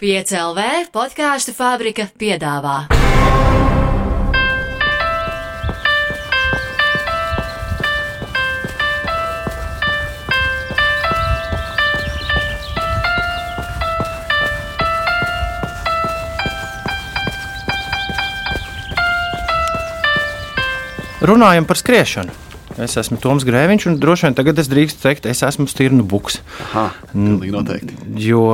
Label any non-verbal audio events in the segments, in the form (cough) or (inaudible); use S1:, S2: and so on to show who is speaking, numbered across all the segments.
S1: 5LV podkāstu fabrika piedāvā.
S2: Runājam par skriešanu. Es esmu Toms Grēviņš, un droši vien tagad es drīkstu teikt, es esmu Stirnu Buks.
S3: Aha, noteikti.
S2: Jo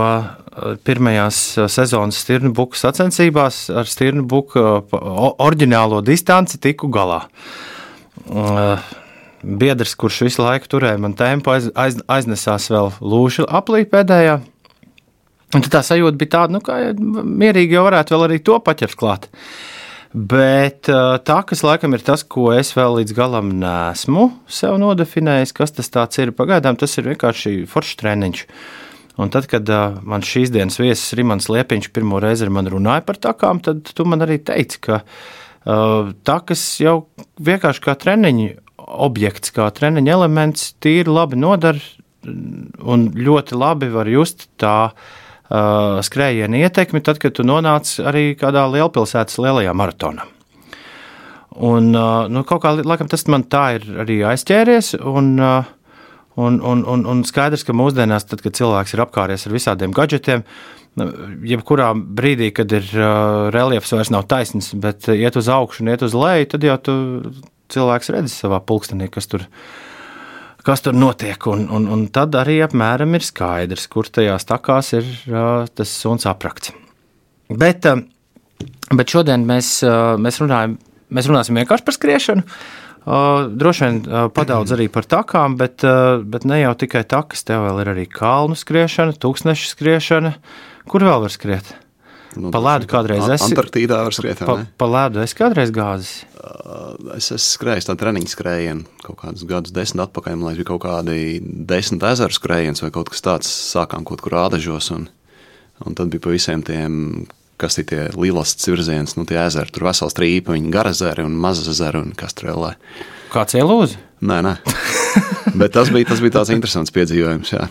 S2: pirmajās uh, sezonas Stirnu Buku sacensībās ar Stirnu Buku uh, oriģinālo distanci tiku galā. Biedrs, kurš visu laiku turēja man tempu, aiz, aiz, aiznesās vēl lūšu aplī pēdējā. Un tā sajūta bija tāda, nu, ka mierīgi jau varētu vēl arī to paķert klāt. Uh, Bet tā, kas laikam ir tas, ko es vēl līdz galam nesmu sev nodefinējis, kas tas ir pagaidām, tas ir vienkārši foršs treniņš. Un tad, kad uh, man šīs dienas viesis Rimans Liepiņš pirmo reizi ar mani runāja par takām, tad tu man arī teici, ka uh, takas jau vienkārši kā treniņa objekts, kā treniņa elements, tīri labi nodara un ļoti labi var just tā uh, skrējiena ietekmi, tad, kad tu nonāc arī kādā lielpilsētas lielajā maratonā. Un, uh, nu, kaut kā laikam, tas man tā ir arī aizķēries. Un, uh, un, un, un, un skaidrs, ka mūsdienās, tad, kad cilvēks ir apkārties ar visādiem gadgetiem, nu, jebkurā brīdī, kad ir uh, reliefs vairs nav taisns, bet iet uz augšu un iet uz leju, tad jau tu cilvēks redz savā pulkstenī, kas tur kas tur notiek. Un, un, un tad arī apmēram ir skaidrs, kur tajās takās ir uh, tas suns aprakts. Bet, uh, bet šodien mēs, uh, mēs, runājam, mēs runāsim vienkārši par skriešanu. Uh, droši vien uh, padaudz arī par takām, bet, uh, bet ne jau tikai takas, tev vēl ir arī kalnu skriešana, tūkstneša skriešana. Kur vēl var skriet? Nu, pa ledu kādreiz
S3: esi. Antarktīdā var skriet.
S2: Pa, pa ledu es kādreiz gāzis.
S3: Es esmu skrējis tādu treniņu skrējienu kaut kādus gadus, desmit atpakaļ. Man liekas, bija kaut kādi desmit ezeru skrējiens vai kaut kas tāds. Sākām kaut kur ādažos, un, un tad bija pa visiem tiem, kas ir tie lielasts virziens, nu tie ezeri. Tur vesels trīpa, viņi gar ezeri un maz ezeri un kas tur vēl.
S2: Kāds ielūzi?
S3: Nē, nē. (laughs) Bet tas bija, tas bija tāds interesants piedzīvojums, jā.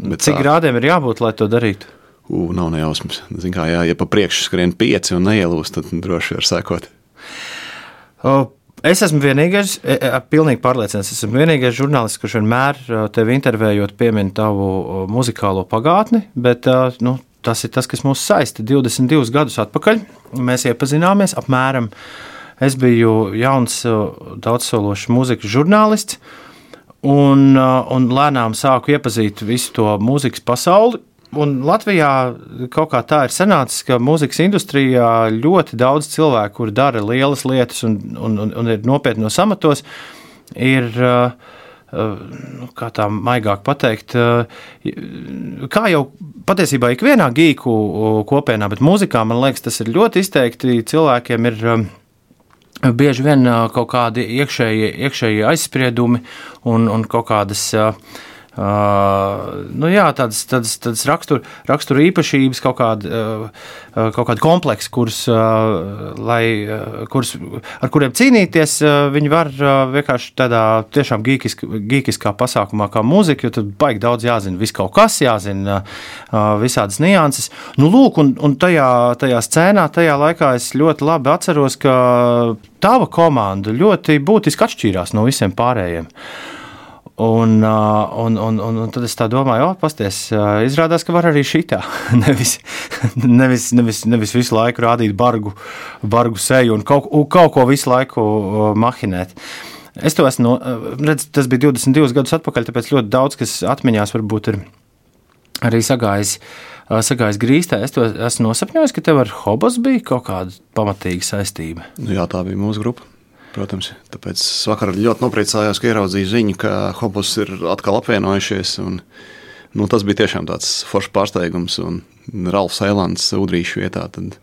S2: Bet Cik tā... grādiem ir jābūt, lai to darītu?
S3: Ugh, nav nejausmas. Zin kā, jā, ja pa priekšu skrien pieci un neielūst, tad droši var sekot.
S2: O, es esmu vienīgais, e, e, pilnīgi pārliecināts, es esmu vienīgais žurnālists, kurš vienmēr tevi intervējot piemin tavu muzikālo pagātni, bet nu, tas ir tas, kas mūs saista. 22 gadus atpakaļ mēs iepazināmies apmēram. Es biju jauns, daudzsološs mūzikas žurnālists, un, un lēnām sāku iepazīt visu to mūzikas pasauli, Un Latvijā kaut kā tā ir sanācis, ka mūzikas industrijā ļoti daudz cilvēku, kuri dara lielas lietas un, un, un, un ir nopietnos amatos, ir. Uh, uh, kā tā maigāk pateikt, uh, kā jau patiesībā ikvienā gīku kopienā, bet mūzikā man liekas, tas ir ļoti izteikti. Cilvēkiem ir bieži vien kaut kādi iekšēji, iekšēji aizspriedumi un, un kaut kādas. Uh, Uh, nu jā, tādas, tādas, tādas rakstura rakstur īpašības, kaut kāda, uh, kaut kāda kompleksa, kuras, uh, lai, uh, kuras, ar kuriem cīnīties, uh, viņi var uh, vienkārši tādā tiešām gīkisk, gīkiskā pasākumā, kā mūzika, jo tad baigi daudz jāzina, viss kaut kas jāzina, visādas nianses. Nu, lūk, un, un tajā, tajā scēnā, tajā laikā es ļoti labi atceros, ka tava komanda ļoti būtiski atšķīrās no visiem pārējiem. Uh, Un, un, un, un, un tad es tā domāju, oh, pasties, izrādās, ka var arī šitā. (laughs) nevis, nevis, nevis, nevis visu laiku rādīt bargu, bargu seju un kaut, kaut ko visu laiku mahinēt. Es to esmu, redz, tas bija 22 gadus atpakaļ, tāpēc ļoti daudz kas atmiņās varbūt ir arī sagājis. Sagājis grīstā, es to esmu nosapņojis, ka tev ar Hobos bija kaut kāda pamatīga saistība.
S3: Nu jā, tā bija mūsu grupa. Protams, tāpēc es vakar ļoti nopriecājos, ka ieraudzīju ziņu, ka Hobos ir atkal apvienojušies. Un, nu, tas bija tiešām tāds foršs pārsteigums. Un Ralfs Eilands Udrīšu vietā, tad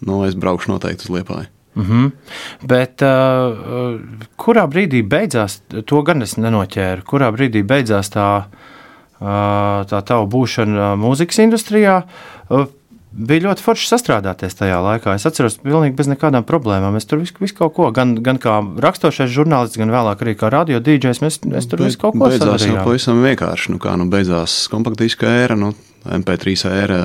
S3: nu, es braukšu noteikti uz Liepāju.
S2: Mm -hmm. Bet uh, kurā brīdī beidzās, to gan es nenoķēru, kurā brīdī beidzās tā, uh, tā tava būšana mūzikas industrijā? Uh, bija ļoti forši sastrādāties tajā laikā. Es atceros, pilnīgi bez nekādām problēmām. Es tur visu, visu kaut ko, gan, gan kā raksturošais žurnālists, gan vēlāk arī kā radio dīdžers. Mēs, mēs tur visu kaut ko
S3: beidzās sadarījām. jau pavisam vienkārši. Nu kā, nu beidzās kompaktdiska ēra, nu, MP3 ēra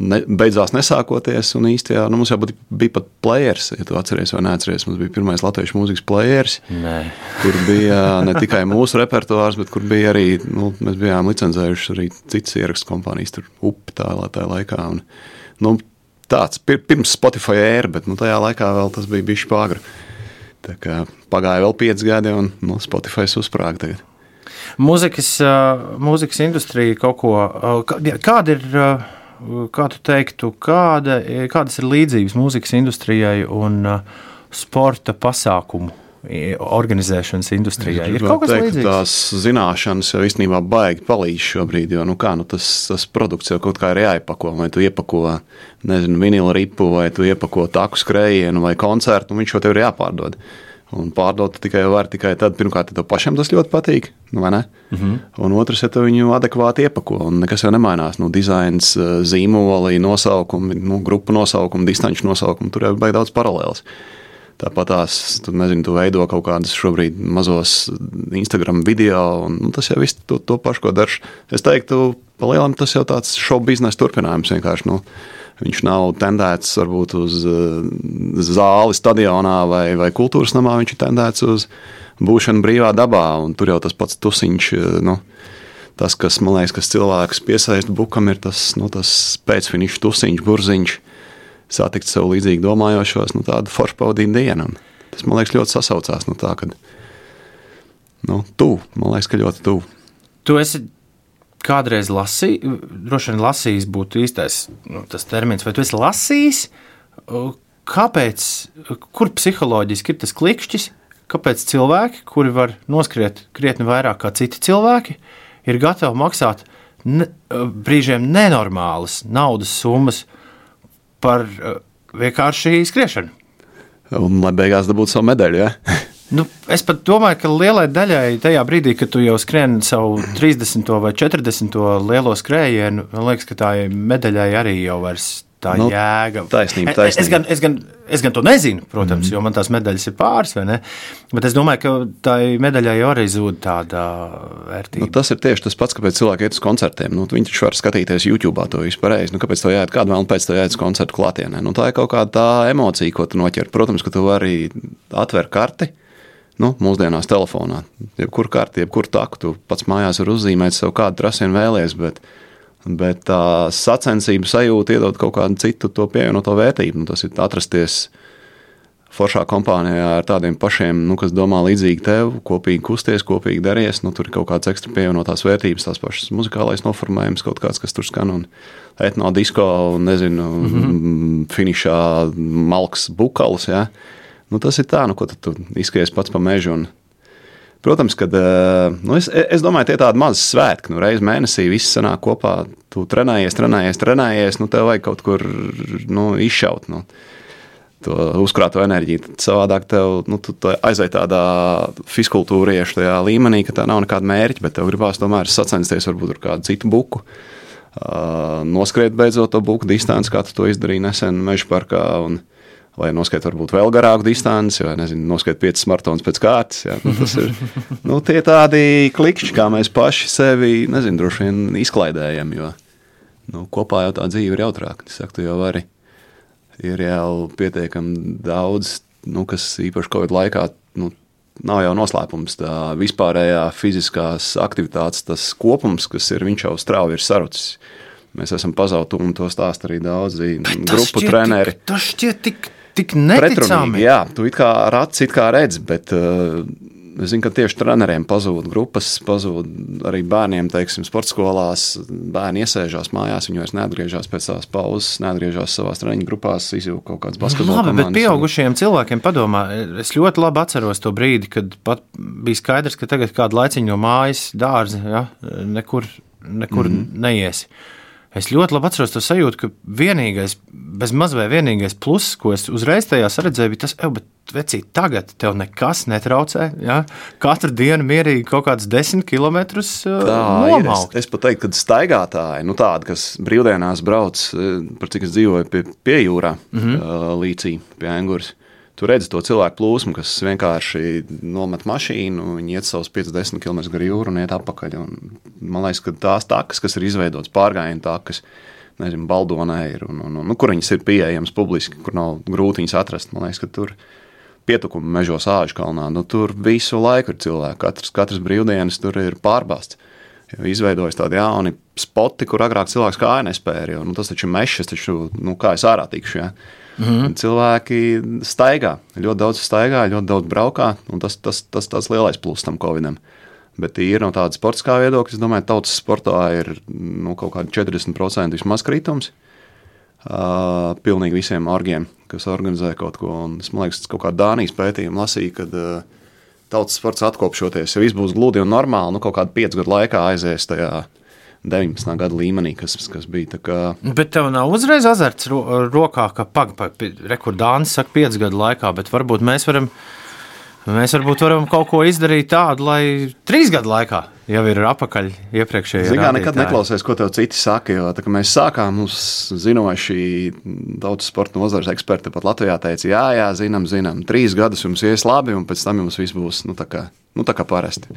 S3: ne, beidzās nesākoties. Un īstenībā nu, mums jau bija pat players, ja tu atceries vai neatceries. Mums bija pirmais latviešu mūzikas players,
S2: Nē.
S3: kur bija ne tikai mūsu repertuārs, bet kur bija arī, nu, mēs bijām licencējuši arī citas ierakstu kompānijas, tur upi tā, tā laikā. Un, nu, tāds pir, pirms Spotify ēra, bet nu, tajā laikā vēl tas bija bijis pāri. Pagāja vēl pieci gadi, un nu, Spotify uzsprāga tagad.
S2: Mūzikas, mūzikas industrija kaut ko. Kāda ir, kā tu teiktu, kāda, kādas ir līdzības mūzikas industrijai un sporta pasākumu organizēšanas industrijai. Ir kaut kas
S3: tāds, tās zināšanas jau īstenībā baigi palīdz šobrīd. Jo nu kā, nu tas, tas produkts jau kaut kā ir jāiepako. Vai tu iepako nezinu, vinilu ripu, vai tu iepako taku skrējienu vai koncertu, un viņš jau tev ir jāpārdod. Un pārdot tikai var tikai tad, pirmkārt, ja tev pašam tas ļoti patīk, vai ne? Mm -hmm. Un otrs, ja tu viņu adekvāti iepako, un nekas jau nemainās. Nu, dizains, zīmoli, nosaukumi, nu, grupu nosaukumi, distanču nosaukumi, tur jau ir daudz paralēlas. Tāpat tās, tu, nezinu, tu veido kaut kādas šobrīd mazos Instagram video, un nu, tas jau viss to, to pašu, ko darš. Es teiktu, palielam tas jau tāds šovu biznesa turpinājums vienkārši. Nu, Viņš nav tendēts varbūt uz eh, zāli, stadionā vai, vai kultūras namā. Viņš ir tendēts uz būšanu brīvā dabā. Tur jau tas pats tusiņš. Eh, nu, tas, kas man liekas, kas cilvēks piesaista bukam, ir tas, nu, tas pēcfiniša tusiņš, burziņš. Satikt sev līdzīgi domājošos, nu, tādu foršu pavadīt dienu. Un tas man liekas ļoti sasaucās no tā, ka nu, tuvu, man liekas, ka ļoti tuvu.
S2: Tu esi kādreiz lasījis, droši vien lasījis būtu īstais nu, termins, vai tu esi lasījis? Kāpēc, kur psiholoģiski ir tas klikšķis, kāpēc cilvēki, kuri var noskriet krietni vairāk kā citi cilvēki, ir gatavi maksāt ne, brīžiem nenormālas naudas summas par vienkārši skriešanu?
S3: Un lai beigās dabūtu savu medaļu. Ja? (laughs)
S2: Nu, es pat domāju, ka lielai daļai tajā brīdī, kad tu jau skrieni savu 30. vai 40. lielo skrējienu, man liekas, ka tā medaļai arī jau vairs tā nu, jēga.
S3: Taisnība, taisnība.
S2: Es, gan, es, gan, es gan to nezinu, protams, mm. jo man tās medaļas ir pāris, vai ne? Bet es domāju, ka tai medaļai jau arī zūd tāda vērtība.
S3: Nu, tas ir tieši tas pats, kāpēc cilvēki iet uz koncertiem. Nu, viņi taču var skatīties YouTube to vispār. Nu, kāpēc tā jāiet kādu vēl pēc tam jāiet uz koncertu klātienē? Nu, tā ir kaut kāda tā emocija, ko tu noķer. Protams, ka tu vari atvērt karti nu, mūsdienās telefonā. Jebkurā kārtā, jebkurā taku, tu pats mājās vari uzzīmēt sev kādu trasienu vēlēties, bet, bet tā sacensību sajūta iedod kaut kādu citu to pievienoto vērtību. Nu, tas ir atrasties foršā kompānijā ar tādiem pašiem, nu, kas domā līdzīgi tev, kopīgi kusties, kopīgi darīties. Nu, tur ir kaut kāds ekstra pievienotās vērtības, tās pašas muzikālais noformējums, kaut kāds, kas tur skan. Un, etno disko, nezinu, mm -hmm. finišā malks bukalis. Ja? Nu, tas ir tā, nu, ko tu izskaties pats pa mežu. Un, protams, ka eh, nu, es, es domāju, tie ir tādi mazi svētki. Nu, Reizes mēnesī viss sanāk kopā. Tu trenējies, trenējies, trenējies. Nu, tev vajag kaut kur nu, izšaut. Nu to uzkrāto enerģiju. Tad savādāk tev nu, aiziet tādā fiskultūriešu līmenī, ka tā nav nekāda mērķa, bet tev gribās tomēr sacensties varbūt ar kādu citu buku. Uh, noskriet beidzot to buku distanci, kā tu to izdarīji nesen Meža parkā. Un, vai noskait varbūt vēl garāku distanci, vai nezinu, noskait piecas maratonus pēc kārtas. Jā, nu, tas ir (laughs) nu, tādi klikšķi, kā mēs paši sevi, nezinu, droši vien izklaidējam, jo nu, kopā jau tā dzīve ir jautrāka. Es saku, jau vari, ir jau pietiekami daudz, nu, kas īpaši Covid laikā, nu, nav jau noslēpums, tā vispārējā fiziskās aktivitātes, tas kopums, kas ir, jau strauji ir sarucis. Mēs esam pazautuši, un to stāsta arī daudzi grupu treneri.
S2: Tas šķiet tik tik neticami.
S3: Jā, tu it kā aci it kā redz, bet uh, es zinu, ka tieši treneriem pazūd grupas, pazūd arī bērniem, teiksim, sporta skolās. Bērni iesēžās mājās, viņi vairs neatgriežas pēc savas pauzes, neatgriežas savā treniņu grupās, izjūt kaut kādas basketbola
S2: labi, bet pieaugušiem cilvēkiem padomā, es ļoti labi atceros to brīdi, kad pat bija skaidrs, ka tagad kādu laiciņu no mājas dārza ja, nekur, nekur mm -hmm. neiesi. Es ļoti labi atceros to sajūtu, ka vienīgais, bez mazliet vienīgais pluss, ko es uzreiz tajā redzēju, bija tas, ka vecīt, tagad tev nekas netraucē. Ja? Katru dienu mierīgi kaut kādus desmit kilometrus nomaukt.
S3: Es, es pat teiktu, ka staigātāji, nu tādi, kas brīvdienās brauc, par cik es dzīvoju pie, pie jūrā, mm -hmm. līcī, pie Angūras. Tu redzi to cilvēku plūsmu, kas vienkārši nomet mašīnu, viņi iet savus 50 km gar jūru un iet atpakaļ. Un man liekas, ka tās takas, kas ir izveidotas pārgājienu takas, nezinu, Baldonē ir, un, un, un, nu, kur viņas ir pieejamas publiski, kur nav grūti viņas atrast. Man liekas, ka tur pietukuma mežos āžu kalnā, nu, tur visu laiku ir cilvēki. Katrs, katrs brīvdienas tur ir pārbāzts. Izveidojas tādi jauni spoti, kur agrāk cilvēks kāja nespēja. Nu, tas taču ir mežs, taču nu, kā es ārā tikšu. Ja? Mm. Cilvēki staigā, ļoti daudz staigā, ļoti daudz braukā. Tas, tas, tas, tas lielais pluss tam Covidam. Bet ir no tāda sportiskā viedokļa, es domāju, ka tautas sportā ir nu, kaut kādi 40% vismaz kritums. Uh, pilnīgi visiem orgiem, kas organizē kaut ko. Un es domāju, ka kaut kādā Dānijas pētījumā lasīju, ka uh, tautas sports atkopšoties, ja viss būs gludi un normāli, nu kaut kādu piecu gadu laikā aizies tajā 19. gada līmenī, kas, kas bija. Kā...
S2: Bet tev nav uzreiz azarts ro rokā, ka rekordāns saka, 5 gadu laikā, bet varbūt mēs varam Mēs varbūt varam kaut ko izdarīt tādu, lai trīs gadu laikā jau ir apakaļ iepriekšējā.
S3: Zinām, nekad neklausies, ko tev citi saka. Jo, tā, mēs sākām, mums zinoši tautas sporta nozares eksperti pat Latvijā teica, jā, jā, zinām, zinām, trīs gadus jums ies labi, un pēc tam jums viss būs nu, tā kā, nu, tā kā parasti.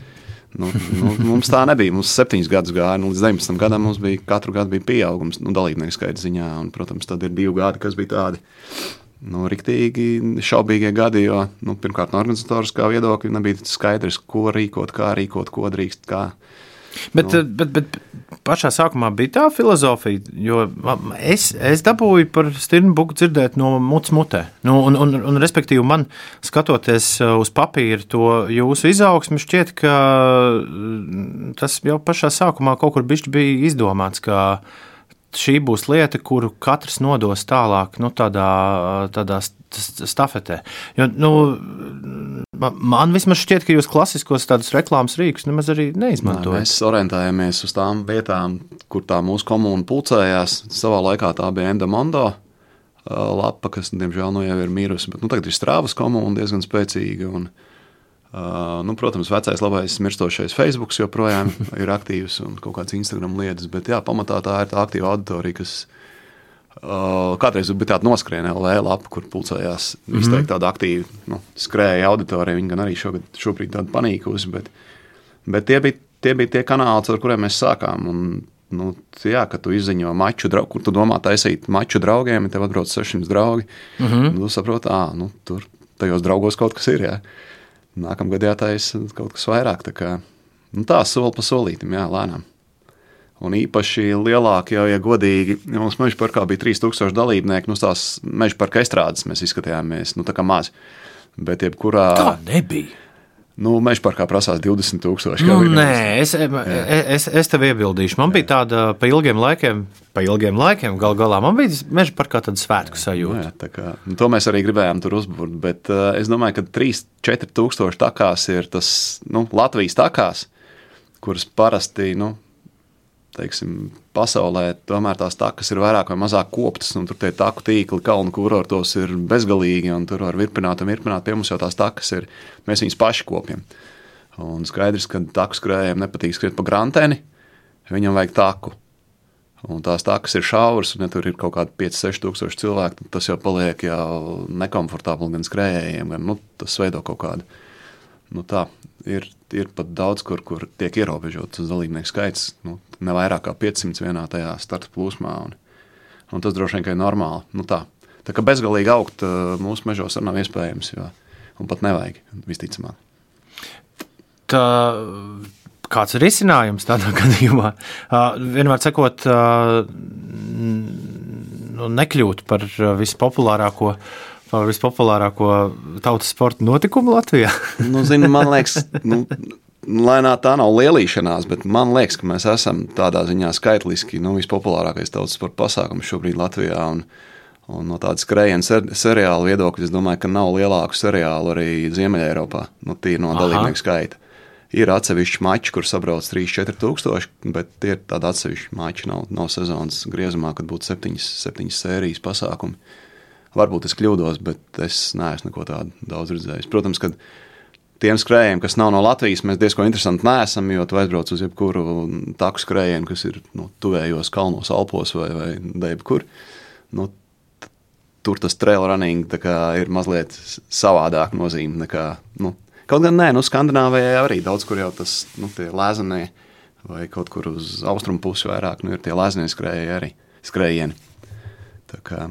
S3: Nu, nu, mums tā nebija. Mums septiņus gadus gāja, nu, līdz 19 gadam mums bija katru gadu bija pieaugums nu, dalībnieku skaita ziņā. Un, protams, tad ir divi gadi, kas bija tādi nu, riktīgi šaubīgie gadi, jo nu, pirmkārt no organizatoriskā viedokļa nebija skaidrs, ko rīkot, kā rīkot, ko drīkst. Kā.
S2: Bet, nu. bet, bet pašā sākumā bija tā filozofija, jo es, es dabūju par Stirnbuku dzirdēt no mutes mutē. Nu, un, un, un, respektīvi, man skatoties uh, uz papīra to jūsu izaugsmu, šķiet, ka mm, tas jau pašā sākumā kaut kur bija izdomāts. Šī būs lieta, kuru katrs nodos tālāk, nu, tādā, tādā stafetē. Jo, nu, man vismaz šķiet, ka jūs klasiskos tādus reklāmas rīkus nemaz arī neizmantojat.
S3: Mēs orientējamies uz tām vietām, kur tā mūsu komūna pulcējās. Savā laikā tā bija Endamondo lapa, kas, diemžēl, nu jau ir mirusi, bet nu, tagad ir strāvas komūna diezgan spēcīga. Un, uh, nu, protams, vecais labais mirstošais Facebook joprojām (laughs) ir aktīvs un kaut kāds Instagram lietas, bet jā, pamatā tā ir tā aktīva auditorija, kas uh, kādreiz bija tāda noskrienē LV lapa, kur pulcējās mm -hmm. tāda aktīva nu, skrēja auditorija. Viņa gan arī šogad, šobrīd tāda panīkusi, bet, bet tie, bija, tie bija tie kanāli, ar kuriem mēs sākām. Un, nu, jā, kad tu izziņo maču, draugu, kur tu domā taisīt maču draugiem, ja tev atbrauc 600 draugi, mm -hmm. tu saproti, ah, nu, tur tajos draugos kaut kas ir. Jā nākamgad jātaisa kaut kas vairāk. Tā, kā, nu tā soli pa solītam, jā, lēnām. Un īpaši lielākie, ja godīgi, ja mums meža parkā bija 3000 dalībnieki, nu tās meža parka estrādes mēs izskatījāmies, nu tā kā maz. Bet jebkurā.
S2: Tā nebija.
S3: Nu, Meža parkā prasās 20,000.
S2: Nu, nē, es, es, es tev iebildīšu. Man bija tāda pa ilgiem laikiem, pa ilgiem laikiem, gal galā man bija meža parkā tāda svētku sajūta.
S3: Jā, tā kā, nu, to mēs arī gribējām tur uzbūvēt. Bet uh, es domāju, ka 3-4 takās ir tas nu, Latvijas takās, kuras parasti nu, teiksim, pasaulē tomēr tās takas ir vairāk vai mazāk koptas, un tur tie taku tīkli, kalnu kurortos ir bezgalīgi, un tur var virpināt un virpināt. Pie mums jau tās takas ir, mēs viņus paši kopjam. Un skaidrs, ka taku skrējējiem nepatīk skriet pa granteni, viņam vajag taku. Un tās takas ir šauras, un ja tur ir kaut kādi 5-6 tūkstoši cilvēku, tad tas jau paliek jau nekomfortabli gan skrējējiem, gan nu, tas veido kaut kādu. Nu, tā ir, ir pat daudz, kur, kur tiek ierobežots dalībnieku skaits. Nu, ne vairāk kā 500 vienā tajā starta plūsmā. Un, un tas droši vien ir normāli. Nu, tā. tā kā bezgalīgi augt uh, mūsu mežos nav iespējams, jo, pat nevajag visticamāk.
S2: Tā, kāds ir risinājums tādā (laughs) gadījumā? Uh, vienmēr sakot, uh, nu, nekļūt par vispopulārāko par vispopulārāko tautas sporta notikumu Latvijā? (laughs)
S3: nu, zinu, man liekas, nu, Lēnā tā nav lielīšanās, bet man liekas, ka mēs esam tādā ziņā skaitliski nu, vispopulārākais tautas sporta pasākums šobrīd Latvijā. Un, un no tādas skrejienas ser, seriāla viedokļa, es domāju, ka nav lielāku seriālu arī Ziemeļā-Eiropā, nu, tīri no dalībnieku skaita. Ir atsevišķi mači, kur sabrauc 3-4 tūkstoši, bet tie ir tādi atsevišķi mači. Nav, nav sezonas griezumā, kad būtu septiņas, septiņas sērijas pasākumi. Varbūt es kļūdos, bet es neesmu neko tādu daudz redzējis. Protams, kad tiem skrējējiem, kas nav no Latvijas, mēs diezgan interesanti neesam, jo tu aizbrauc uz jebkuru taku skrējienu, kas ir nu, tuvējos kalnos, Alpos vai, vai jebkur. Nu, tur tas trail running ir mazliet savādāk nozīme nekā. Nu, kaut gan nē, nu, Skandināvijā arī daudz kur jau tas nu, lēzenie vai kaut kur uz austrumu pusi vairāk nu, ir tie lēzenie skrējēji arī. skrējieni. Tā kā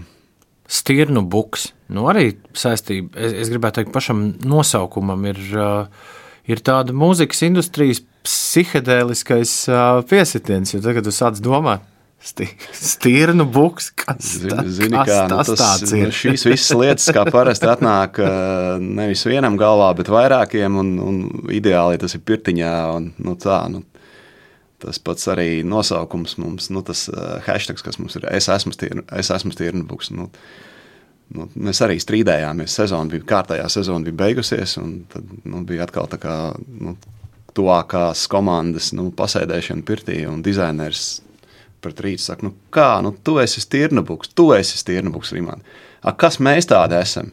S2: Stirnu buks. Nu, arī saistība, es, es gribētu teikt, pašam nosaukumam ir, uh, ir tāda mūzikas industrijas psihedēliskais uh, piesitiens. Jo tagad jūs sācat domāt, sti, stirnu buks, kas,
S3: Zini, zini,
S2: kas
S3: kā, nu,
S2: tas,
S3: tas
S2: ir.
S3: nu, Šīs visas lietas, kā parasti atnāk uh, nevis vienam galvā, bet vairākiem, un, un ideāli tas ir pirtiņā. Un, nu, tā, nu, tas pats arī nosaukums mums, nu, tas uh, hashtag, kas mums ir, es esmu stirnu, es. Nu, nu, mēs arī strīdējāmies. Sezona bija kārtējā, sezona bija beigusies, un tad nu, bija atkal tā kā nu, tuvākās komandas nu, pasēdēšana pirtī, un dizainers pret rītu saka, nu kā, nu tu esi stirnabuks, tu esi stirnabuks, Rimān. A, kas mēs tādi esam?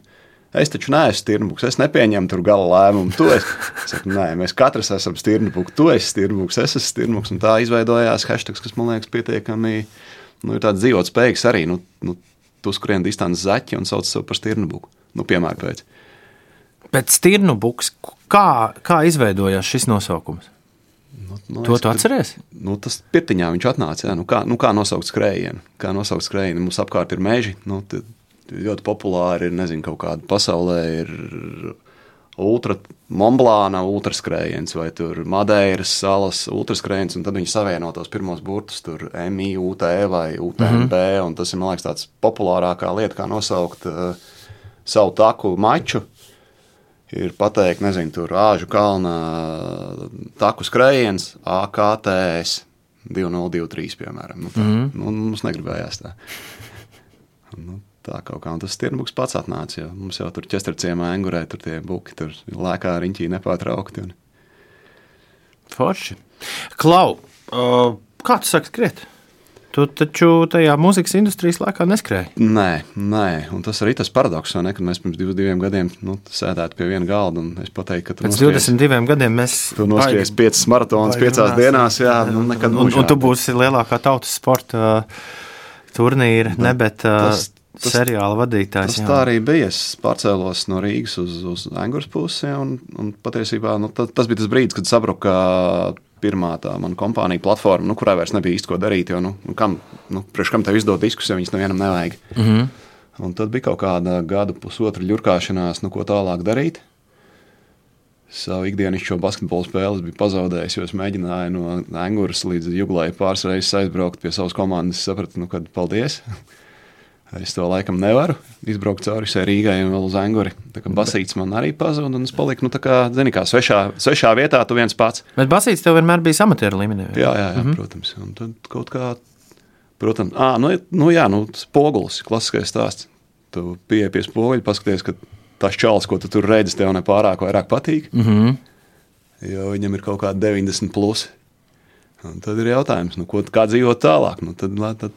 S3: Es taču neesmu stirnabuks, es nepieņemu tur gala lēmumu. Esi, es saku, nē, mēs katrs esam stirnabuks, tu esi stirnabuks, es esmu stirnabuks, un tā izveidojās hashtags, kas man liekas pietiekami, nu, dzīvot spējīgs arī, nu, nu tu skrien distances zaķi un sauc sev par stirnabuku, nu, piemēram pēc.
S2: Bet stirnu buks, kā, kā izveidojās šis nosaukums?
S3: Nu, man
S2: To
S3: liekas,
S2: tu atceries?
S3: Nu, tas pirtiņā viņš atnāca. Jā, nu kā, nu kā nosaukt skrējienu? Kā nosaukt skrējienu? Mums apkārt ir meži. Nu, tad ļoti populāri ir, nezinu, kaut kāda pasaulē ir ultra Monblāna ultraskrējiens vai Madeiras salas ultraskrējiens, un tad viņi savieno tos pirmos burtus, tur MI, UT vai UTMB, mm -hmm. un tas ir, man liekas, tāds populārākā lieta, kā nosaukt uh, savu taku maču. Ir pateikt, nezinu, tur āžu kalnā taku skrējiens, AKTS 2023, piemēram. Nu, tā, mm -hmm. nu, mums negribējās tā. (laughs) Nu, tā kaut kā, un tas stirnbuks pats atnāca, jo mums jau tur ķestrciemā engurē, tur tie buki, tur lēkā riņķī nepārtraukti. Un...
S2: Forši. Klau, uh, kā tu saki, skriet? Tu taču tajā mūzikas industrijas laikā neskrēji.
S3: Nē, nē, un tas arī tas paradoks, ne, kad mēs pirms div, diviem gadiem nu, sēdētu pie viena galda, un es pateiktu, ka tu
S2: Pēc
S3: noskries-
S2: 22 gadiem mēs.
S3: Tu noskries piecas maratonus
S2: baigi
S3: piecās
S2: runāsim.
S3: dienās, jā, nu nekad
S2: un, un, un tu būsi lielākā tautas sporta uh, turnīra, ne bet
S3: tas- tas-
S2: seriāla vadītājs.
S3: Tas
S2: jā.
S3: tā arī bija. Es pārcēlos no Rīgas uz, uz Angūras pusi, un, un patiesībā nu, tas, tas bija tas brīdis, kad sabruka pirmā tā mana kompānija platforma, nu, kurai vairs nebija īsti ko darīt. Jo, nu, nu, kam, nu, priekš kam tev izdod diskus, ja viņas nevienam nevajag? Mm. -hmm. Un tad bija kaut kāda gada, pusotra ļurkāšanās, nu, ko tālāk darīt. Savu ikdienišķo basketbola spēli biju pazaudējis, jo es mēģināju no Angūras līdz Juglai pāris reizes aizbraukt pie savas komandas. Sapratu, nu, ka paldies. Es to laikam nevaru izbraukt cauri visai Rīgai un vēl uz Angūri. Tā kā basīts man arī pazuda, un es paliku, nu, tā kā, zini, kā svešā, svešā vietā, tu viens pats.
S2: Bet Basīts tev vienmēr bija amatieru līmenī.
S3: Jā, jā, jā mm -hmm. protams. Un tad kaut kā, protams, à, nu, nu, jā, nu, spogulis, klasiskais stāsts. Tu pieeji pie spoguļa, paskaties, ka tas čalis, ko tu tur redzi, tev nepārāk vairāk patīk. Mm -hmm. Jo viņam ir kaut kādi 90 plus. Un tad ir jautājums, nu, ko, kā dzīvot tālāk. Nu, tad, tad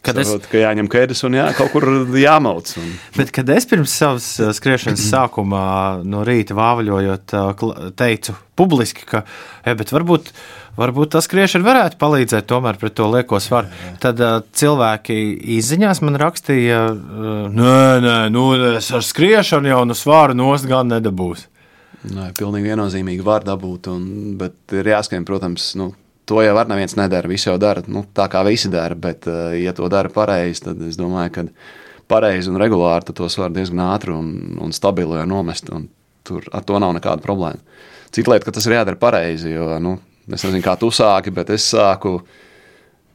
S2: Kad es,
S3: Saprot, ka jāņem kēdes un jā, kaut kur jāmauc. Un,
S2: bet, kad es pirms savas uh, skriešanas (clears throat) sākumā no rīta vāvaļojot, kla- teicu publiski, ka e, varbūt, varbūt tas skriešana varētu palīdzēt tomēr pret to lieko svaru, tad cilvēki izziņās man rakstīja, nē, nē, nu, es ar skriešanu jau no svāra nost gan nedabūs.
S3: Nē, pilnīgi viennozīmīgi var dabūt, un, bet ir jāskan, protams, nu, to jau var neviens nedara. Visi jau dara nu, tā, kā visi dara, bet, eh, ja to dara pareizi, tad es domāju, ka pareizi un regulāri tad tos var diezgan ātri un, un stabili nomest. un Tur ar to nav nekāda problēma. Cita lieta, ka tas ir jādara pareizi, jo nu, es nezinu, kā tu sāki, bet es sāku.